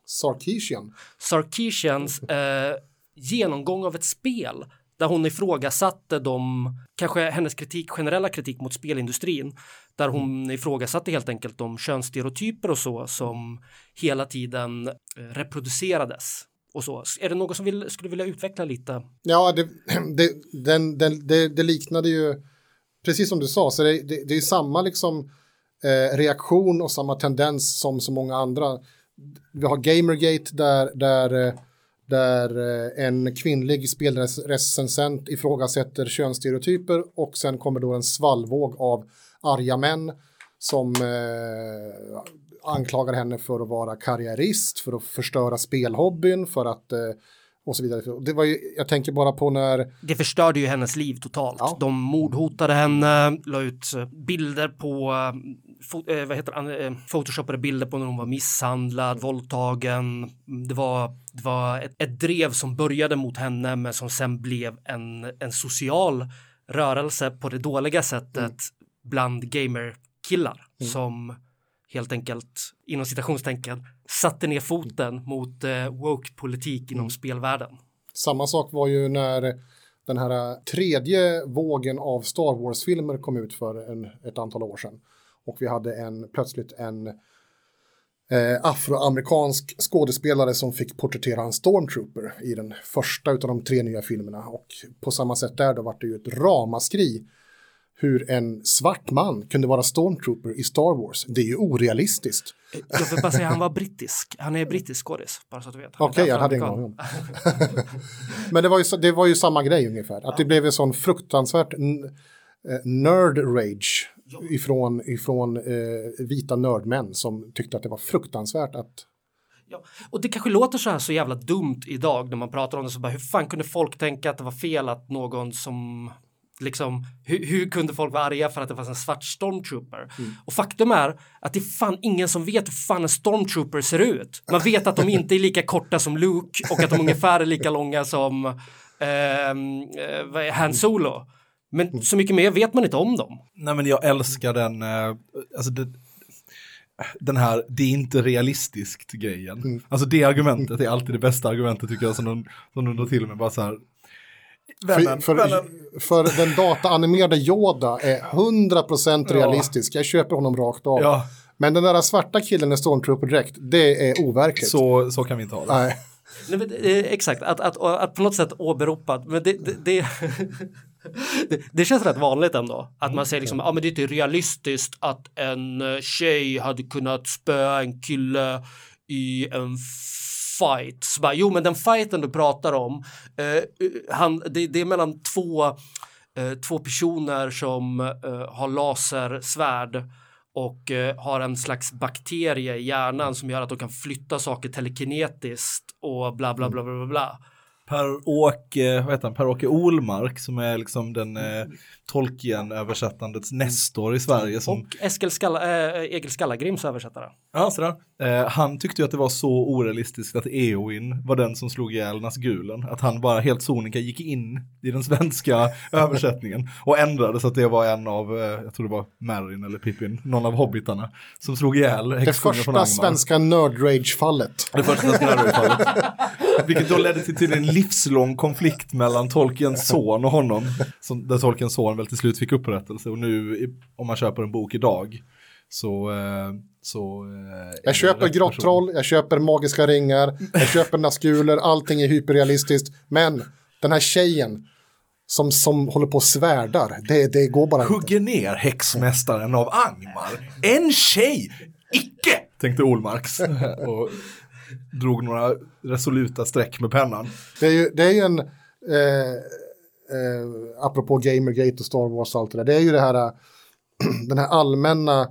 Sarkisian. Sarkisians mm. eh, genomgång av ett spel där hon ifrågasatte de kanske hennes kritik, generella kritik mot spelindustrin, där hon ifrågasatte helt enkelt de könsstereotyper och så som hela tiden eh, reproducerades. Och så. Är det någon som vill, skulle vilja utveckla lite? Ja, det, [clears throat] det, den, den, det, det liknade ju, precis som du sa, så det, det, det är samma liksom eh, reaktion och samma tendens som så många andra. Vi har Gamergate där, där, eh, där eh, en kvinnlig spelrecensent ifrågasätter könsstereotyper och sen kommer då en svallvåg av arga män som eh, anklagar henne för att vara karriärist, för att förstöra spelhobbyn, för att eh, och så vidare. Det var ju, jag tänker bara på när... Det förstörde ju hennes liv totalt. Ja. De mordhotade henne, la ut eh, bilder på, eh, vad heter det, eh, photoshopade bilder på när hon var misshandlad, våldtagen. Det var, det var ett, ett drev som började mot henne men som sen blev en, en social rörelse på det dåliga sättet Mm. bland gamerkillar som helt enkelt inom citationstecken satte ner foten mot eh, woke-politik inom spelvärlden. Samma sak var ju när den här tredje vågen av Star Wars-filmer kom ut för en, ett antal år sedan. Och vi hade en, plötsligt en eh, afroamerikansk skådespelare som fick porträttera en stormtrooper i den första av de tre nya filmerna. Och på samma sätt där då var det ju ett ramaskri hur en svart man kunde vara stormtrooper i Star Wars. Det är ju orealistiskt. Jag vill bara säga han var brittisk. Han är brittisk skådis, bara så att du vet. Okej, jag därför hade ingen aning om. [laughs] Men det var, ju, det var ju samma grej ungefär. Att det blev en sån fruktansvärt eh, nerd rage ifrån, ifrån eh, vita nördmän som tyckte att det var fruktansvärt att Ja. Och det kanske låter så här så jävla dumt idag när man pratar om det så bara hur fan kunde folk tänka att det var fel att någon som liksom hur, hur kunde folk vara arga för att det fanns en svart stormtrooper? Och faktum är att det är fan ingen som vet hur fan en stormtrooper ser ut. Man vet att de inte är lika korta som Luke och att de ungefär är lika långa som ehm, eh, Han Solo. Men så mycket mer vet man inte om dem. Nej men jag älskar den, eh, alltså det, den här, det är inte realistiskt grejen. Alltså det argumentet är alltid det bästa argumentet tycker jag som de, som de drar till med. Bara så här, vännen, för, vännen, för, för den dataanimerade Yoda är 100% realistisk. Jag köper honom rakt av. Ja. Men den där svarta killen i stormtrooper direkt, det är overkligt. så, så kan vi inte ha det. Nej. Nej, men, eh, exakt, att, att, att på något sätt åberopa, men det, det, det, [laughs] det, det känns rätt vanligt ändå. Att man säger liksom, ja men det är inte realistiskt att en eh, tjej hade kunnat spöa en kille i en fight. Så bara, jo men den fighten du pratar om, eh, han, det, det är mellan två, eh, två personer som eh, har lasersvärd och eh, har en slags bakterie i hjärnan som gör att de kan flytta saker telekinetiskt och bla bla bla bla bla. bla. Per-Åke, vad heter han, Per-Åke Olmark som är liksom den eh, Tolkien-översättandets nestor i Sverige. Som, Och Eskil Skalla, äh, Egil Skallagrims översättare. ja, sådär. Eh, han tyckte ju att det var så orealistiskt att Eowyn var den som slog ihjäl Nazgulen. Att han bara helt sonika gick in i den svenska [laughs] översättningen och ändrade så att det var en av, eh, jag tror det var Merrin eller Pippin, någon av hobbitarna, som slog ihjäl Det häxkungen från första svenska nerd rage-fallet. Det första scenariofallet. [laughs] Vilket då ledde till, till en livslång konflikt mellan Tolkiens son och honom. Som, där Tolkiens son väl till slut fick upprättelse. Och nu om man köper en bok idag så... Eh, så eh, Jag köper grottroll, jag köper magiska ringar, jag köper naskuler, allting är hyperrealistiskt. Men den här tjejen som, som håller på och svärdar, det, det går bara inte. Hugger ner häxmästaren av Angmar. En tjej! Icke! Tänkte Olmarks. [laughs] och drog några resoluta streck med pennan. Det är ju, det är ju en, eh, eh, apropå Gamergate och Star Wars och allt det där, det är ju det här, eh, [clears throat] den här allmänna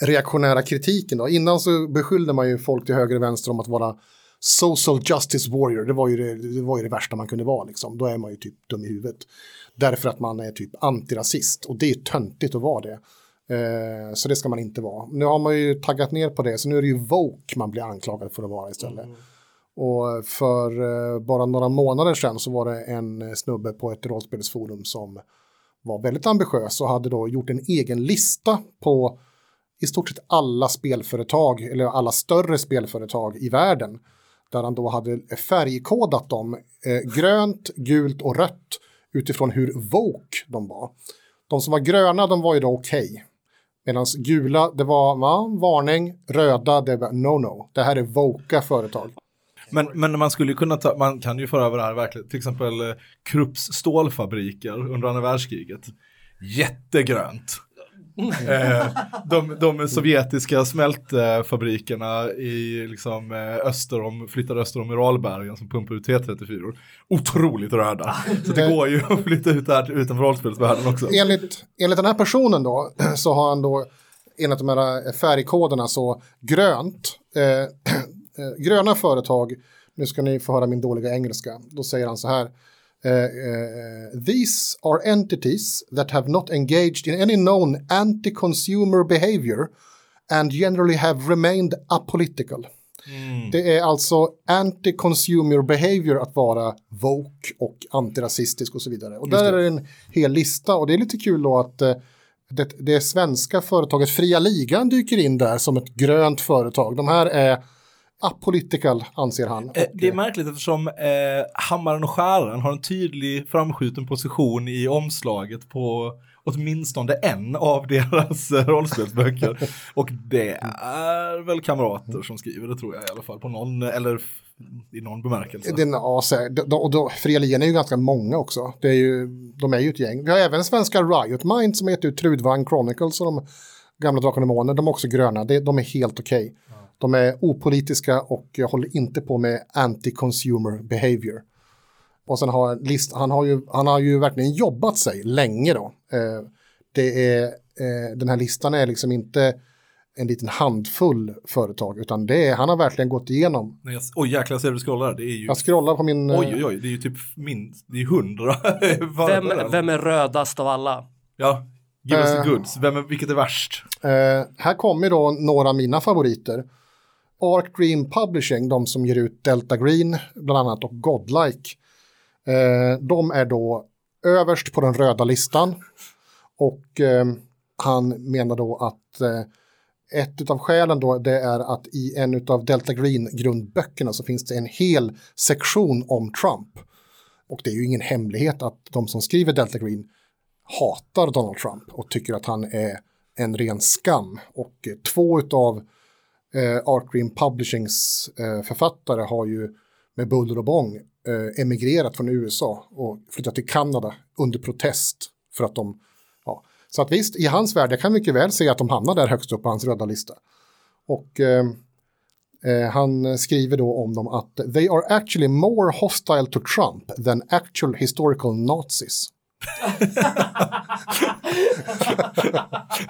reaktionära kritiken. Då. Innan så beskyllde man ju folk till höger och vänster om att vara social justice warrior, det var, ju det, det var ju det värsta man kunde vara liksom. Då är man ju typ dum i huvudet. Därför att man är typ antirasist och det är ju töntigt att vara det. Eh, så det ska man inte vara. Nu har man ju taggat ner på det, så nu är det ju woke man blir anklagad för att vara istället. Mm. Och för eh, bara några månader sedan så var det en eh, snubbe på ett rollspelsforum som var väldigt ambitiös och hade då gjort en egen lista på i stort sett alla spelföretag, eller alla större spelföretag i världen. Där han då hade färgkodat dem, eh, grönt, gult och rött, utifrån hur woke de var. De som var gröna, de var ju då okej. Medan gula, det var va, varning, röda, det var no-no. Det här är voka företag. Men, men man skulle ju kunna ta, man kan ju föra över det här verkligen, till exempel eh, Krupps stålfabriker under andra världskriget. Jättegrönt. eh, de, de sovjetiska smältfabrikerna i liksom, eh, öster om, flyttade öster om Uralbergen som pumpar ut T34. Otroligt röda. Så det går ju att flytta ut det här utanför rollspelsvärlden också. Enligt, enligt den här personen då, så har han då, enligt de här färgkoderna, så grönt, eh, eh, gröna företag, nu ska ni få höra min dåliga engelska, då säger han så här, eh, eh, these are entities that have not engaged in any known anti-consumer behavior and generally have remained apolitical. Det är alltså anti-consumer behavior att vara woke och antirasistisk och så vidare. Och där är det en hel lista och det är lite kul då att eh, det, det svenska företaget Fria Ligan dyker in där som ett grönt företag. De här är apolitical anser han. Eh, Det är märkligt eftersom eh, Hammaren och Skäran har en tydlig framskjuten position i omslaget på åtminstone en av deras [laughs] rollspelsböcker. Och det är väl kamrater som skriver det tror jag i alla fall på någon, eller i någon bemärkelse. Den, ja, de, och då, Fria Ligan är ju ganska många också. Det är ju, de är ju ett gäng. Vi har även svenska Riot Mind som heter ut Trudvang Chronicles och de gamla Drakar och Demoner. De är också gröna. Det, de är helt okej. De är opolitiska och håller inte på med anti-consumer behavior. Och sen har list, han, har ju, han har ju verkligen jobbat sig länge då. Eh, det är, eh, den här listan är liksom inte en liten handfull företag, utan det är, han har verkligen gått igenom. Nej, jag- Oj jäklar, ser du scrollar? Det är ju... Jag scrollar på min... eh, Oj, oj, oj, det är ju typ min, det är hundra. [laughs] Vem, vem är rödast av alla? Ja, give us Eh. the goods. Vem är, vilket är värst? Eh, här kommer då några av mina favoriter. Arc Dream Publishing, de som ger ut Delta Green bland annat och Godlike. Eh, de är då överst på den röda listan. Och eh, han menar då att eh, ett av skälen då det är att i en av Delta Green grundböckerna så finns det en hel sektion om Trump. Och det är ju ingen hemlighet att de som skriver Delta Green hatar Donald Trump och tycker att han är en ren skam. Och eh, två av eh, Art Green Publishings eh, författare har ju med buller och bång eh, emigrerat från USA och flyttat till Kanada under protest för att de, ja. Så att visst, i hans värld, jag kan mycket väl se att de hamnar där högst upp på hans röda lista. Och eh, eh, han skriver då om dem att they are actually more hostile to Trump than actual historical Nazis.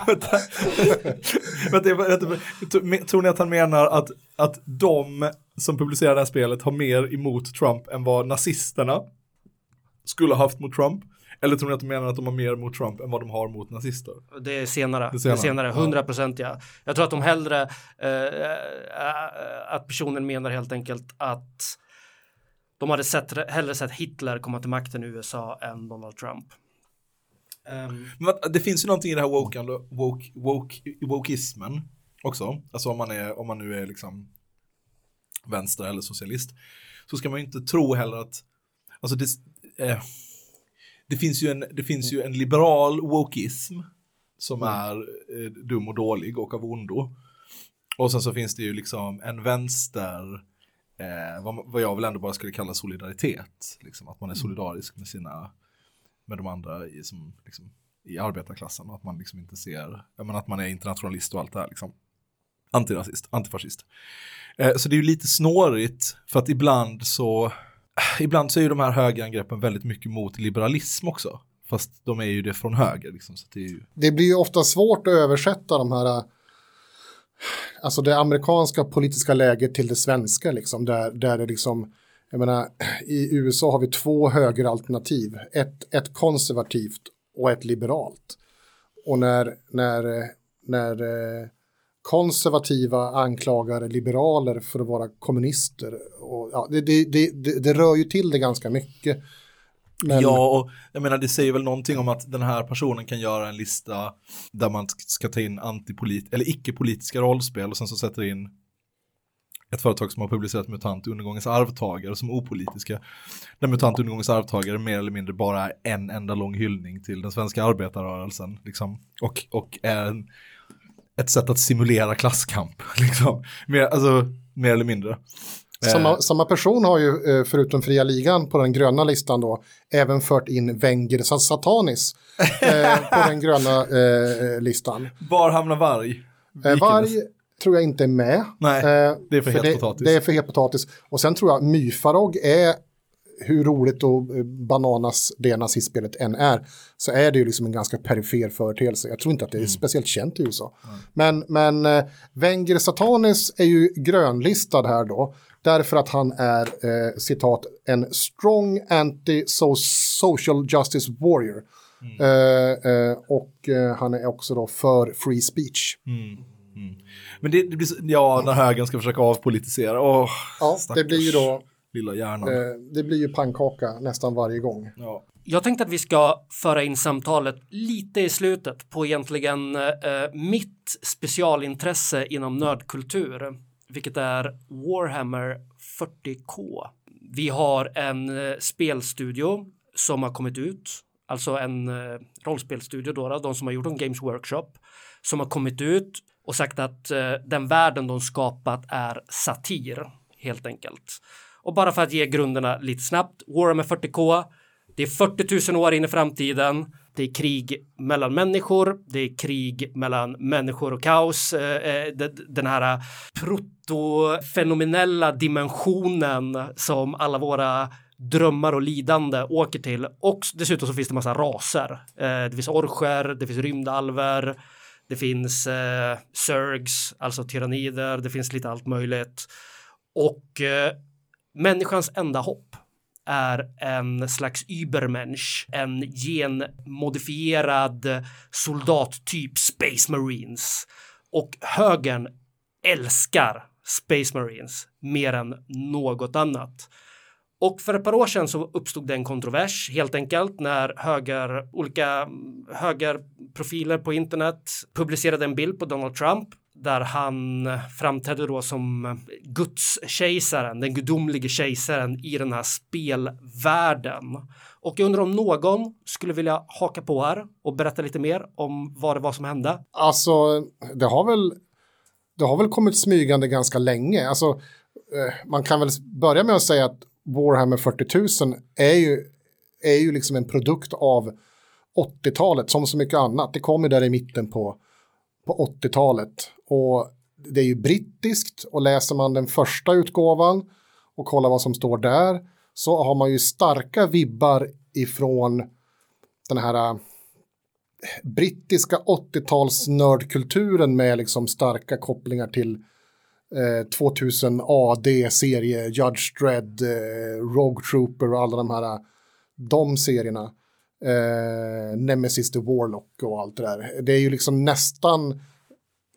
Vänta, vänta, vänta, tror ni att han menar att, att de som publicerar det här spelet har mer emot Trump än vad nazisterna skulle ha haft mot Trump? Eller tror ni att de menar att de har mer mot Trump än vad de har mot nazister? Det är senare. Det senare. är senare, 100 procent ja. Jag tror att de hellre, eh, eh, att personen menar helt enkelt att de hade sett, hellre sett Hitler komma till makten i USA än Donald Trump. Ehm, Men det finns ju någonting i det här woke, woke, woke, wokeismen också. Alltså om man, är, om man nu är liksom vänster eller socialist. Så ska man ju inte tro heller att, alltså det, eh, det, finns, ju en, det finns ju en liberal wokeism som är eh, dum och dålig och av ondo. Och sen så finns det ju liksom en vänster, eh, vad, vad jag väl ändå bara skulle kalla solidaritet. Liksom, att man är solidarisk med sina med de andra i, som, liksom, i arbetarklassen och att man liksom inte ser, jag menar att man är internationalist och allt det här liksom. Antirasist, antifascist. Eh, så det är ju lite snårigt för att ibland så, ibland så är ju de här högerangreppen väldigt mycket mot liberalism också. Fast de är ju det från höger liksom. Så det ju, det blir ju ofta svårt att översätta de här alltså det amerikanska politiska läget till det svenska liksom, där, där det liksom, jag menar, i USA har vi två högeralternativ, ett, ett konservativt och ett liberalt. Och när, när, när eh, konservativa anklagar liberaler för att vara kommunister, och, ja, det, det, det, det, det rör ju till det ganska mycket. Men, Ja, och jag menar det säger väl någonting om att den här personen kan göra en lista där man ska ta in antipolit eller icke-politiska rollspel och sen så sätter in ett företag som har publicerat MUTANT undergångens arvtagare som opolitiska. Där MUTANT undergångens arvtagare mer eller mindre bara är en enda lång hyllning till den svenska arbetarrörelsen. Liksom. Och, och är en, ett sätt att simulera klasskamp. [laughs] Liksom. Mer, alltså, mer eller mindre. Samma, Eh, samma person har ju, eh, förutom fria ligan på den gröna listan då, även fört in Wenger Sa- Satanis eh, [laughs] på den gröna eh, listan. Var hamnar varg? Eh, Vilken- varg tror jag inte är med. Nej, det är för het det, potatis. Det är för het potatis. Och sen tror jag Myfarog är, hur roligt och bananas det nazistspelet än är, så är det ju liksom en ganska perifer företeelse. Jag tror inte att Mm. det är speciellt känt i USA. Men, men eh, Wenger Satanis är ju grönlistad här då, därför att han är, eh, citat, en strong anti-social justice warrior. Mm. Eh, eh, och eh, han är också då för free speech. Men det, det blir ja, när högern ska försöka avpolitisera. Åh, Ja, det stackars blir ju då Lilla hjärnan. Eh, det blir ju pannkaka nästan varje gång. Ja. Jag tänkte att vi ska föra in samtalet lite i slutet på egentligen eh, mitt specialintresse inom nördkultur, vilket är Warhammer 40K. Vi har en eh, spelstudio som har kommit ut, alltså en eh, rollspelstudio då, de som har gjort en Games Workshop, som har kommit ut och sagt att eh, den världen de skapat är satir, helt enkelt. Och bara för att ge grunderna lite snabbt, Warhammer 40K, det är 40 000 år in i framtiden. Det är krig mellan människor. Det är krig mellan människor och kaos. Eh, eh, den här eh, protofenomenella dimensionen som alla våra drömmar och lidande åker till. Och dessutom så finns det massa raser. Det finns orcher, det finns rymdalver, det finns eh, Zergs, alltså tyrannider, det finns lite allt möjligt. Och eh, människans enda hopp är en slags übermensch, en genmodifierad soldattyp Space Marines. Och högern älskar Space Marines mer än något annat. Och för ett par år sedan så uppstod det en kontrovers helt enkelt när höger, olika mm, högerprofiler på internet publicerade en bild på Donald Trump där han framträdde då som gudskejsaren den gudomlige kejsaren i den här spelvärlden. Och jag undrar om någon skulle vilja haka på här och berätta lite mer om vad det var som hände. Alltså, det har väl, det har väl kommit smygande ganska länge. Alltså, eh, man kan väl börja med att säga att Warhammer 40 000 är ju, är ju liksom en produkt av 80-talet, som så mycket annat. Det kom ju där i mitten på, på 80-talet. Och det är ju brittiskt och läser man den första utgåvan och kollar vad som står där så har man ju starka vibbar ifrån den här äh, brittiska 80-tals nördkulturen med liksom starka kopplingar till äh, eh, 2000 AD-serie, Judge Dredd, eh, Rogue Trooper och alla de här, de serierna. Eh, Nemesis the Warlock och allt det där. Det är ju liksom nästan,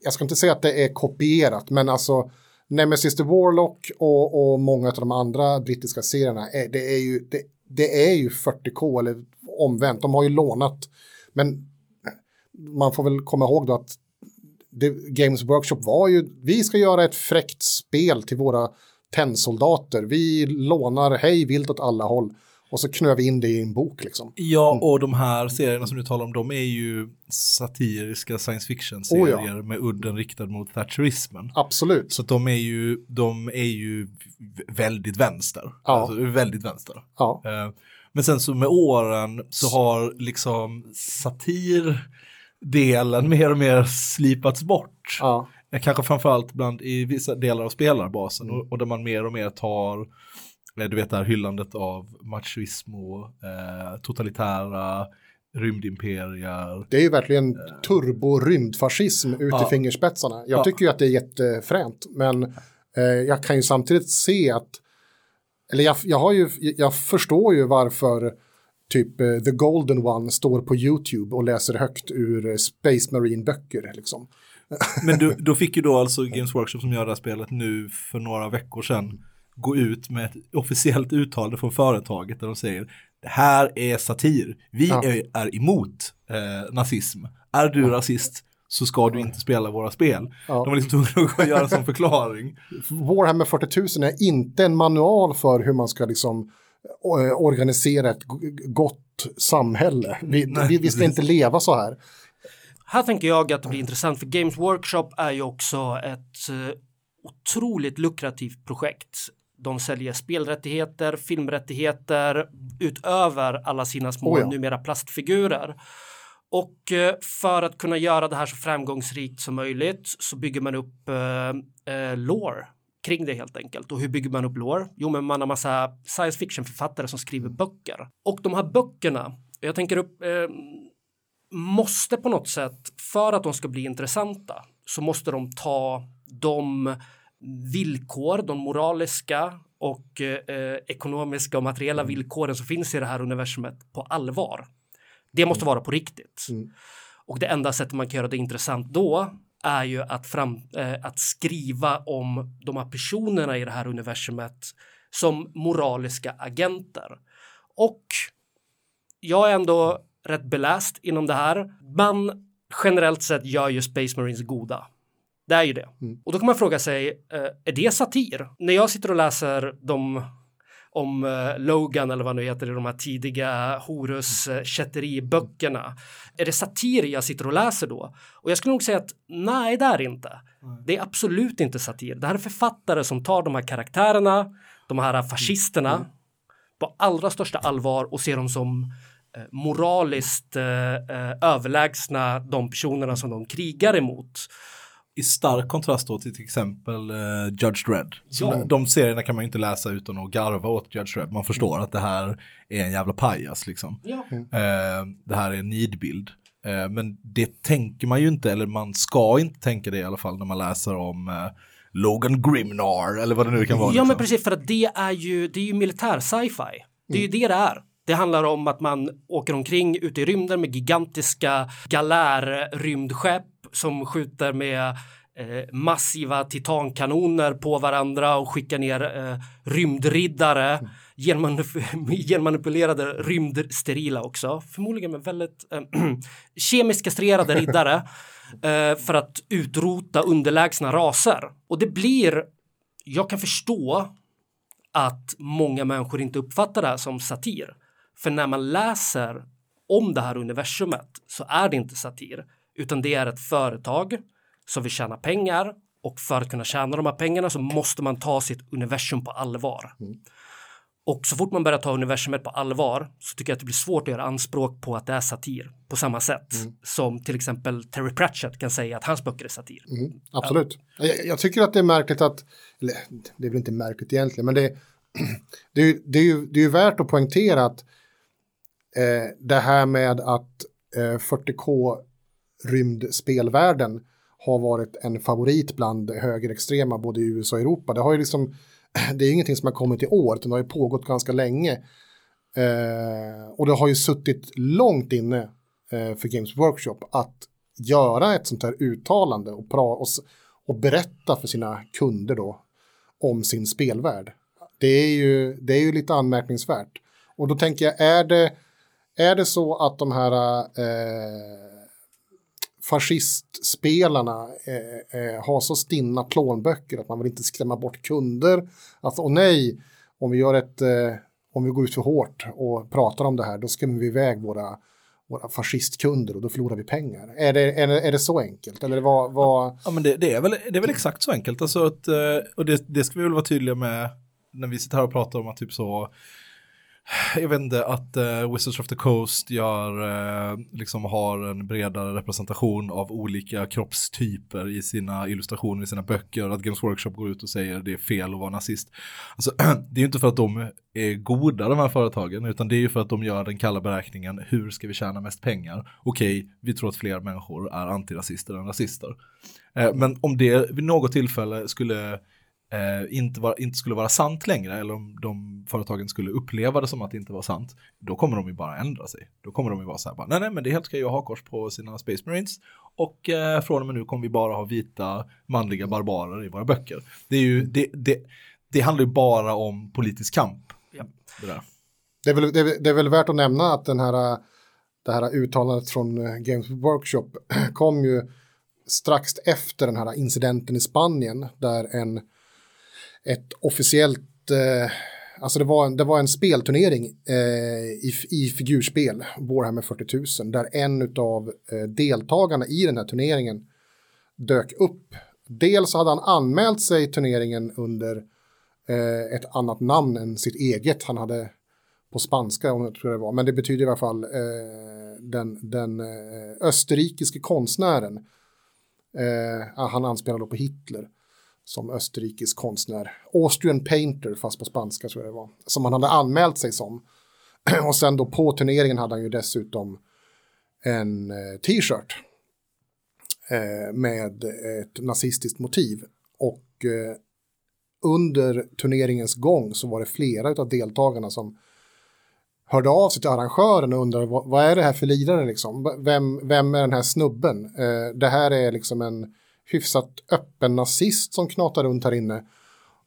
jag ska inte säga att det är kopierat, men alltså Nemesis the Warlock och, och många av de andra brittiska serierna, är, det, är ju, det, det är ju 40K eller omvänt, de har ju lånat. Men man får väl komma ihåg då att det, Games Workshop var ju, vi ska göra ett fräckt spel till våra tennsoldater. Vi lånar hej vilt åt alla håll och så knöv vi in det i en bok liksom. Ja, och de här serierna som du talar om, de är ju satiriska science fiction-serier Oh ja. med udden riktad mot thatcherismen. Absolut. Så de är ju, de är ju väldigt vänster. Ja. Alltså, väldigt vänster. Ja. Eh, Men sen så med åren så har liksom satirdelen mer och mer slipats bort. Ja. Eh, Kanske framförallt bland i vissa delar av spelarbasen Mm. och, och där man mer och mer tar du vet det här hyllandet av machoism och eh, totalitära rymdimperier. Det är ju verkligen turbo-rymdfascism ut Ja. i fingerspetsarna. Jag Ja. tycker ju att det är jättefränt, men eh, jag kan ju samtidigt se att, eller jag, jag, har ju, jag förstår ju varför typ eh, The Golden One står på YouTube och läser högt ur eh, Space Marine-böcker. Liksom. Men du, [laughs] då fick ju då alltså Games Workshop som gör det här spelet nu för några veckor sedan gå ut med ett officiellt uttalande från företaget där de säger det här är satir. Vi Ja. är, är emot eh, nazism. Är du rasist så ska du inte spela våra spel. Ja. De var liksom tvungna att göra sån förklaring. Warhammer 40 000 är inte en manual för hur man ska liksom eh, organisera ett gott samhälle. Vi, Nej, vi, vi ska inte leva så här. Här tänker jag att det blir intressant för Games Workshop är ju också ett eh, otroligt lukrativt projekt. De säljer spelrättigheter, filmrättigheter utöver alla sina små Oh ja. numera plastfigurer. Och eh, för att kunna göra det här så framgångsrikt som möjligt så bygger man upp eh, eh, lore kring det helt enkelt. Och hur bygger man upp lore? Jo, men man har massa science fiction författare som skriver böcker. Och de här böckerna, jag tänker upp, eh, måste på något sätt, för att de ska bli intressanta, så måste de ta de villkor, de moraliska och eh, ekonomiska och materiella villkoren som finns i det här universumet på allvar. Det måste vara på riktigt. Mm. Och det enda sättet man kan göra det intressant då är ju att, fram, eh, att skriva om de här personerna i det här universumet som moraliska agenter. Och jag är ändå rätt beläst inom det här. Man generellt sett gör ju Space Marines goda. Det är ju det. Och då kan man fråga sig, eh, är det satir? När jag sitter och läser de om eh, Logan eller vad nu heter i de här tidiga Horus eh, kätteriböckerna. Är det satir jag sitter och läser då? Och jag skulle nog säga att nej, det är inte. Det är absolut inte satir. Det här är författare som tar de här karaktärerna, de här fascisterna på allra största allvar och ser dem som moraliskt eh, överlägsna de personerna som de krigar emot. I stark kontrast då till till exempel eh, Judge Dredd. Så Ja. de, de serierna kan man ju inte läsa utan att garva åt Judge Dredd. Man förstår att det här är en jävla pajas liksom. Ja. Eh, det här är en nidbild. Eh, men det tänker man ju inte, eller man ska inte tänka det i alla fall när man läser om Logan Grimnar eller vad det nu kan vara. Ja, men liksom. precis för att det är ju, det är ju militär sci-fi. Det är ju det det är. Det handlar om att man åker omkring ute i rymden med gigantiska galärrymdskepp som skjuter med eh, massiva titankanoner på varandra och skickar ner eh, rymdriddare genmanip- [laughs] genmanipulerade rymdsterila också. Förmodligen med väldigt eh, [clears throat] kemiskt kastrerade riddare [laughs] eh, för att utrota underlägsna raser. Och det blir jag kan förstå att många människor inte uppfattar det här som satir. För när man läser om det här universumet så är det inte satir, utan det är ett företag som vill tjäna pengar och för att kunna tjäna de här pengarna så måste man ta sitt universum på allvar. Och så fort man börjar ta universumet på allvar så tycker jag att det blir svårt att göra anspråk på att det är satir på samma sätt som till exempel Terry Pratchett kan säga att hans böcker är satir. Mm, absolut. Jag, jag tycker att det är märkligt att, eller det är väl inte märkligt egentligen, men det, [clears throat] det, är, det, är, ju, det är ju värt att poängtera att eh, det här med att eh, 40K rymdspelvärlden har varit en favorit bland högerextrema både i USA och Europa. Det har ju liksom, [clears throat] det är ingenting som har kommit i år, utan det har ju pågått ganska länge. Eh, och det har ju suttit långt inne eh, för Games Workshop att göra ett sånt här uttalande och, pra- och, och berätta för sina kunder då om sin spelvärld. Det är ju, det är ju lite anmärkningsvärt. Och då tänker jag, är det, är det så att de här eh, fascistspelarna eh, eh, har så stinna plånböcker att man vill inte skrämma bort kunder? Att, och nej, om vi gör ett, eh, om vi går ut för hårt och pratar om det här, då skrämmer vi iväg våra, våra fascistkunder och då förlorar vi pengar. Är det, är det, är det så enkelt? Eller vad, vad... Ja men det, det, är väl, det är väl exakt så enkelt. Alltså att, eh, och det, det ska vi väl vara tydliga med när vi sitter här och pratar om att typ så jag vet inte, att uh, Wizards of the Coast gör, uh, liksom har en bredare representation av olika kroppstyper i sina illustrationer, i sina böcker, att Games Workshop går ut och säger det är fel att vara nazist. Alltså, [clears throat] det är ju inte för att de är goda de här företagen, utan det är ju för att de gör den kalla beräkningen, hur ska vi tjäna mest pengar? Okej, vi tror att fler människor är antirasister än rasister. Uh, men om det vid något tillfälle skulle eh, inte, var, inte skulle vara sant längre eller om de företagen skulle uppleva det som att det inte var sant, då kommer de ju bara ändra sig. Då kommer de ju vara så här, bara, nej nej men det är helt okej att ha kors på sina Space Marines och eh, från och med nu kommer vi bara ha vita manliga barbarer i våra böcker. Det, är ju, det, det, det handlar ju bara om politisk kamp. Ja. Det där. Det är, väl, det, det är väl värt att nämna att den här, det här uttalandet från eh, Games Workshop [clears throat] kom ju strax efter den här incidenten i Spanien där en, ett officiellt, eh, alltså det var en, det var en spelturnering eh, i, i figurspel, Warhammer 40 000, där en av eh, deltagarna i den här turneringen dök upp. Dels hade han anmält sig i turneringen under eh, ett annat namn än sitt eget. Han hade på spanska om jag tror det var, men det betyder i alla fall eh, den, den eh, österrikiske konstnären. Eh, han anspelar då på Hitler som österrikisk konstnär. Austrian painter fast på spanska tror jag det var. Som han hade anmält sig som. [clears throat] Och sen då på turneringen hade han ju dessutom en eh, t-shirt. Eh, med ett nazistiskt motiv. Och eh, under turneringens gång så var det flera av deltagarna som hörde av sig till arrangören och undrade vad, vad är det här för lirare liksom? Vem, vem är den här snubben? Det här är liksom en hyfsat öppen nazist som knatar runt här inne.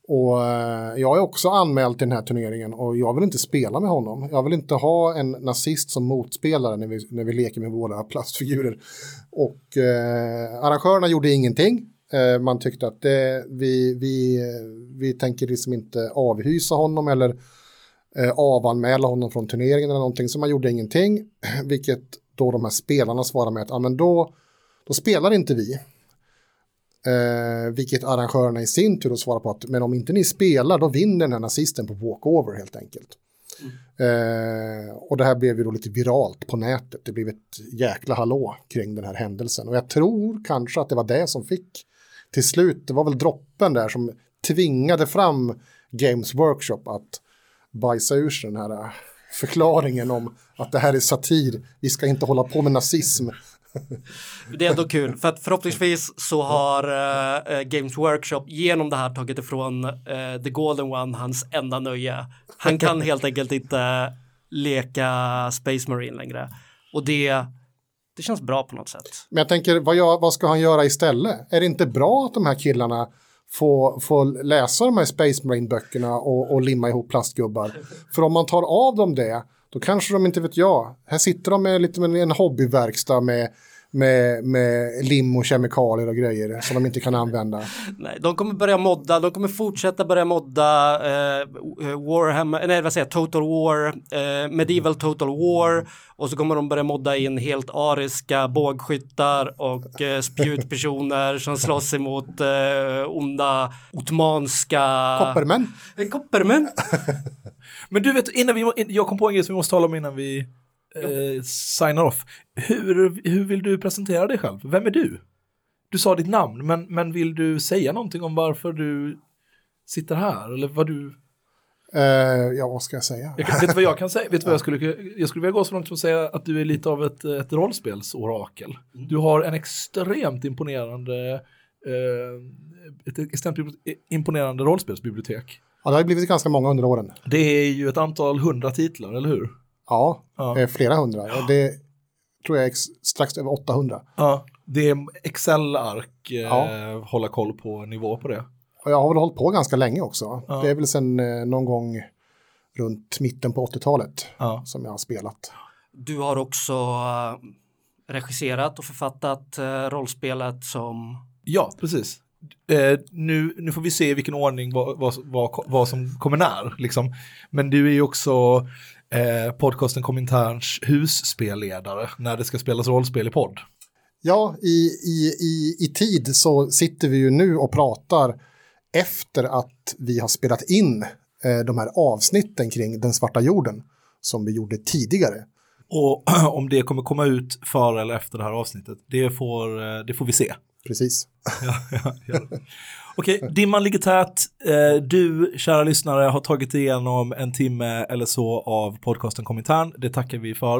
Och eh, jag är också anmäld till den här turneringen och jag vill inte spela med honom. Jag vill inte ha en nazist som motspelare när vi, när vi leker med våra plastfigurer. Och eh, arrangörerna gjorde ingenting. Eh, man tyckte att det, vi, vi, vi tänker liksom inte avhysa honom eller eh, avanmäla honom från turneringen eller någonting. Så man gjorde ingenting. Vilket då de här spelarna svarade med att ah, men då, då spelar inte vi. Eh, vilket arrangörerna i sin tur svarar på att men om inte ni spelar då vinner den här nazisten på walkover helt enkelt. Eh, och det här blev ju då lite viralt på nätet. Det blev ett jäkla hallå kring den här händelsen. Och jag tror kanske att det var det som fick till slut, det var väl droppen där som tvingade fram Games Workshop att bajsa ur sig den här eh, förklaringen om att det här är satir. Vi ska inte hålla på med nazism. [laughs] Det är ändå kul för att förhoppningsvis så har uh, Games Workshop genom det här tagit ifrån uh, The Golden One hans enda nöje. Han kan [laughs] helt enkelt inte leka Space Marine längre och det det känns bra på något sätt. Men jag tänker, vad, gör, vad ska han göra istället? Är det inte bra att de här killarna får, får läsa de här Space Marine-böckerna och, och limma ihop plastgubbar? För om man tar av dem det, då kanske de inte vet jag. Här sitter de med lite med en hobbyverkstad med, med, med lim och kemikalier och grejer som de inte kan använda. [laughs] Nej, de kommer börja modda, de kommer fortsätta börja modda eh, Warhammer, nej vad säger jag, Total War, eh, Medieval Total War och så kommer de börja modda in helt ariska bågskyttar och eh, spjutpersoner som slåss emot eh, onda ottomanska... Koppermän. Eh, Koppermän. [laughs] Men du vet, innan vi, jag kom på en grej som vi måste tala om innan vi eh, signar off. Hur, hur vill du presentera dig själv? Vem är du? Du sa ditt namn, men, men vill du säga någonting om varför du sitter här? Eller vad du... Eh, ja, vad ska jag säga? Jag, vet du vad jag kan säga? Vet du vad jag [laughs] skulle, jag skulle vilja gå så långt som att säga att du är lite av ett, ett rollspelsorakel. Du har en extremt imponerande, eh, ett extremt imponerande rollspelsbibliotek. Ja, det har blivit ganska många under åren. Det är ju ett antal hundra titlar, eller hur? Ja, Ja. eh, flera hundra. Och Det tror jag är ex- strax över 800. Ja, det är Excel-ark, eh, Ja. hålla koll på nivå på det. Och jag har väl hållit på ganska länge också. Ja. Det är väl sen eh, någon gång runt mitten på 80-talet Ja. som jag har spelat. Du har också eh, regisserat och författat eh, rollspelet som Ja, precis. Eh, nu, nu får vi se i vilken ordning vad, vad, vad, vad som kommer när. Liksom. Men du är ju också eh, podcasten Kominterns husspelledare när det ska spelas rollspel i podd. Ja, i, i, i, i tid så sitter vi ju nu och pratar efter att vi har spelat in eh, de här avsnitten kring den svarta jorden. som vi gjorde tidigare. Och [clears throat] om det kommer komma ut före eller efter det här avsnittet, det får, eh, det får vi se. Precis. Ja, ja, ja. Okej, [laughs] dimman ligger tät. Eh, Du, kära lyssnare, har tagit igenom en timme eller så av podcasten Komintern. Det tackar vi för.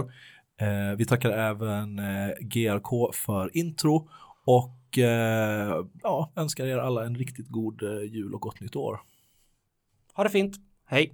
Eh, Vi tackar även eh, GRK för intro och ja, önskar er alla en riktigt god jul och gott nytt år. Ha det fint. Hej!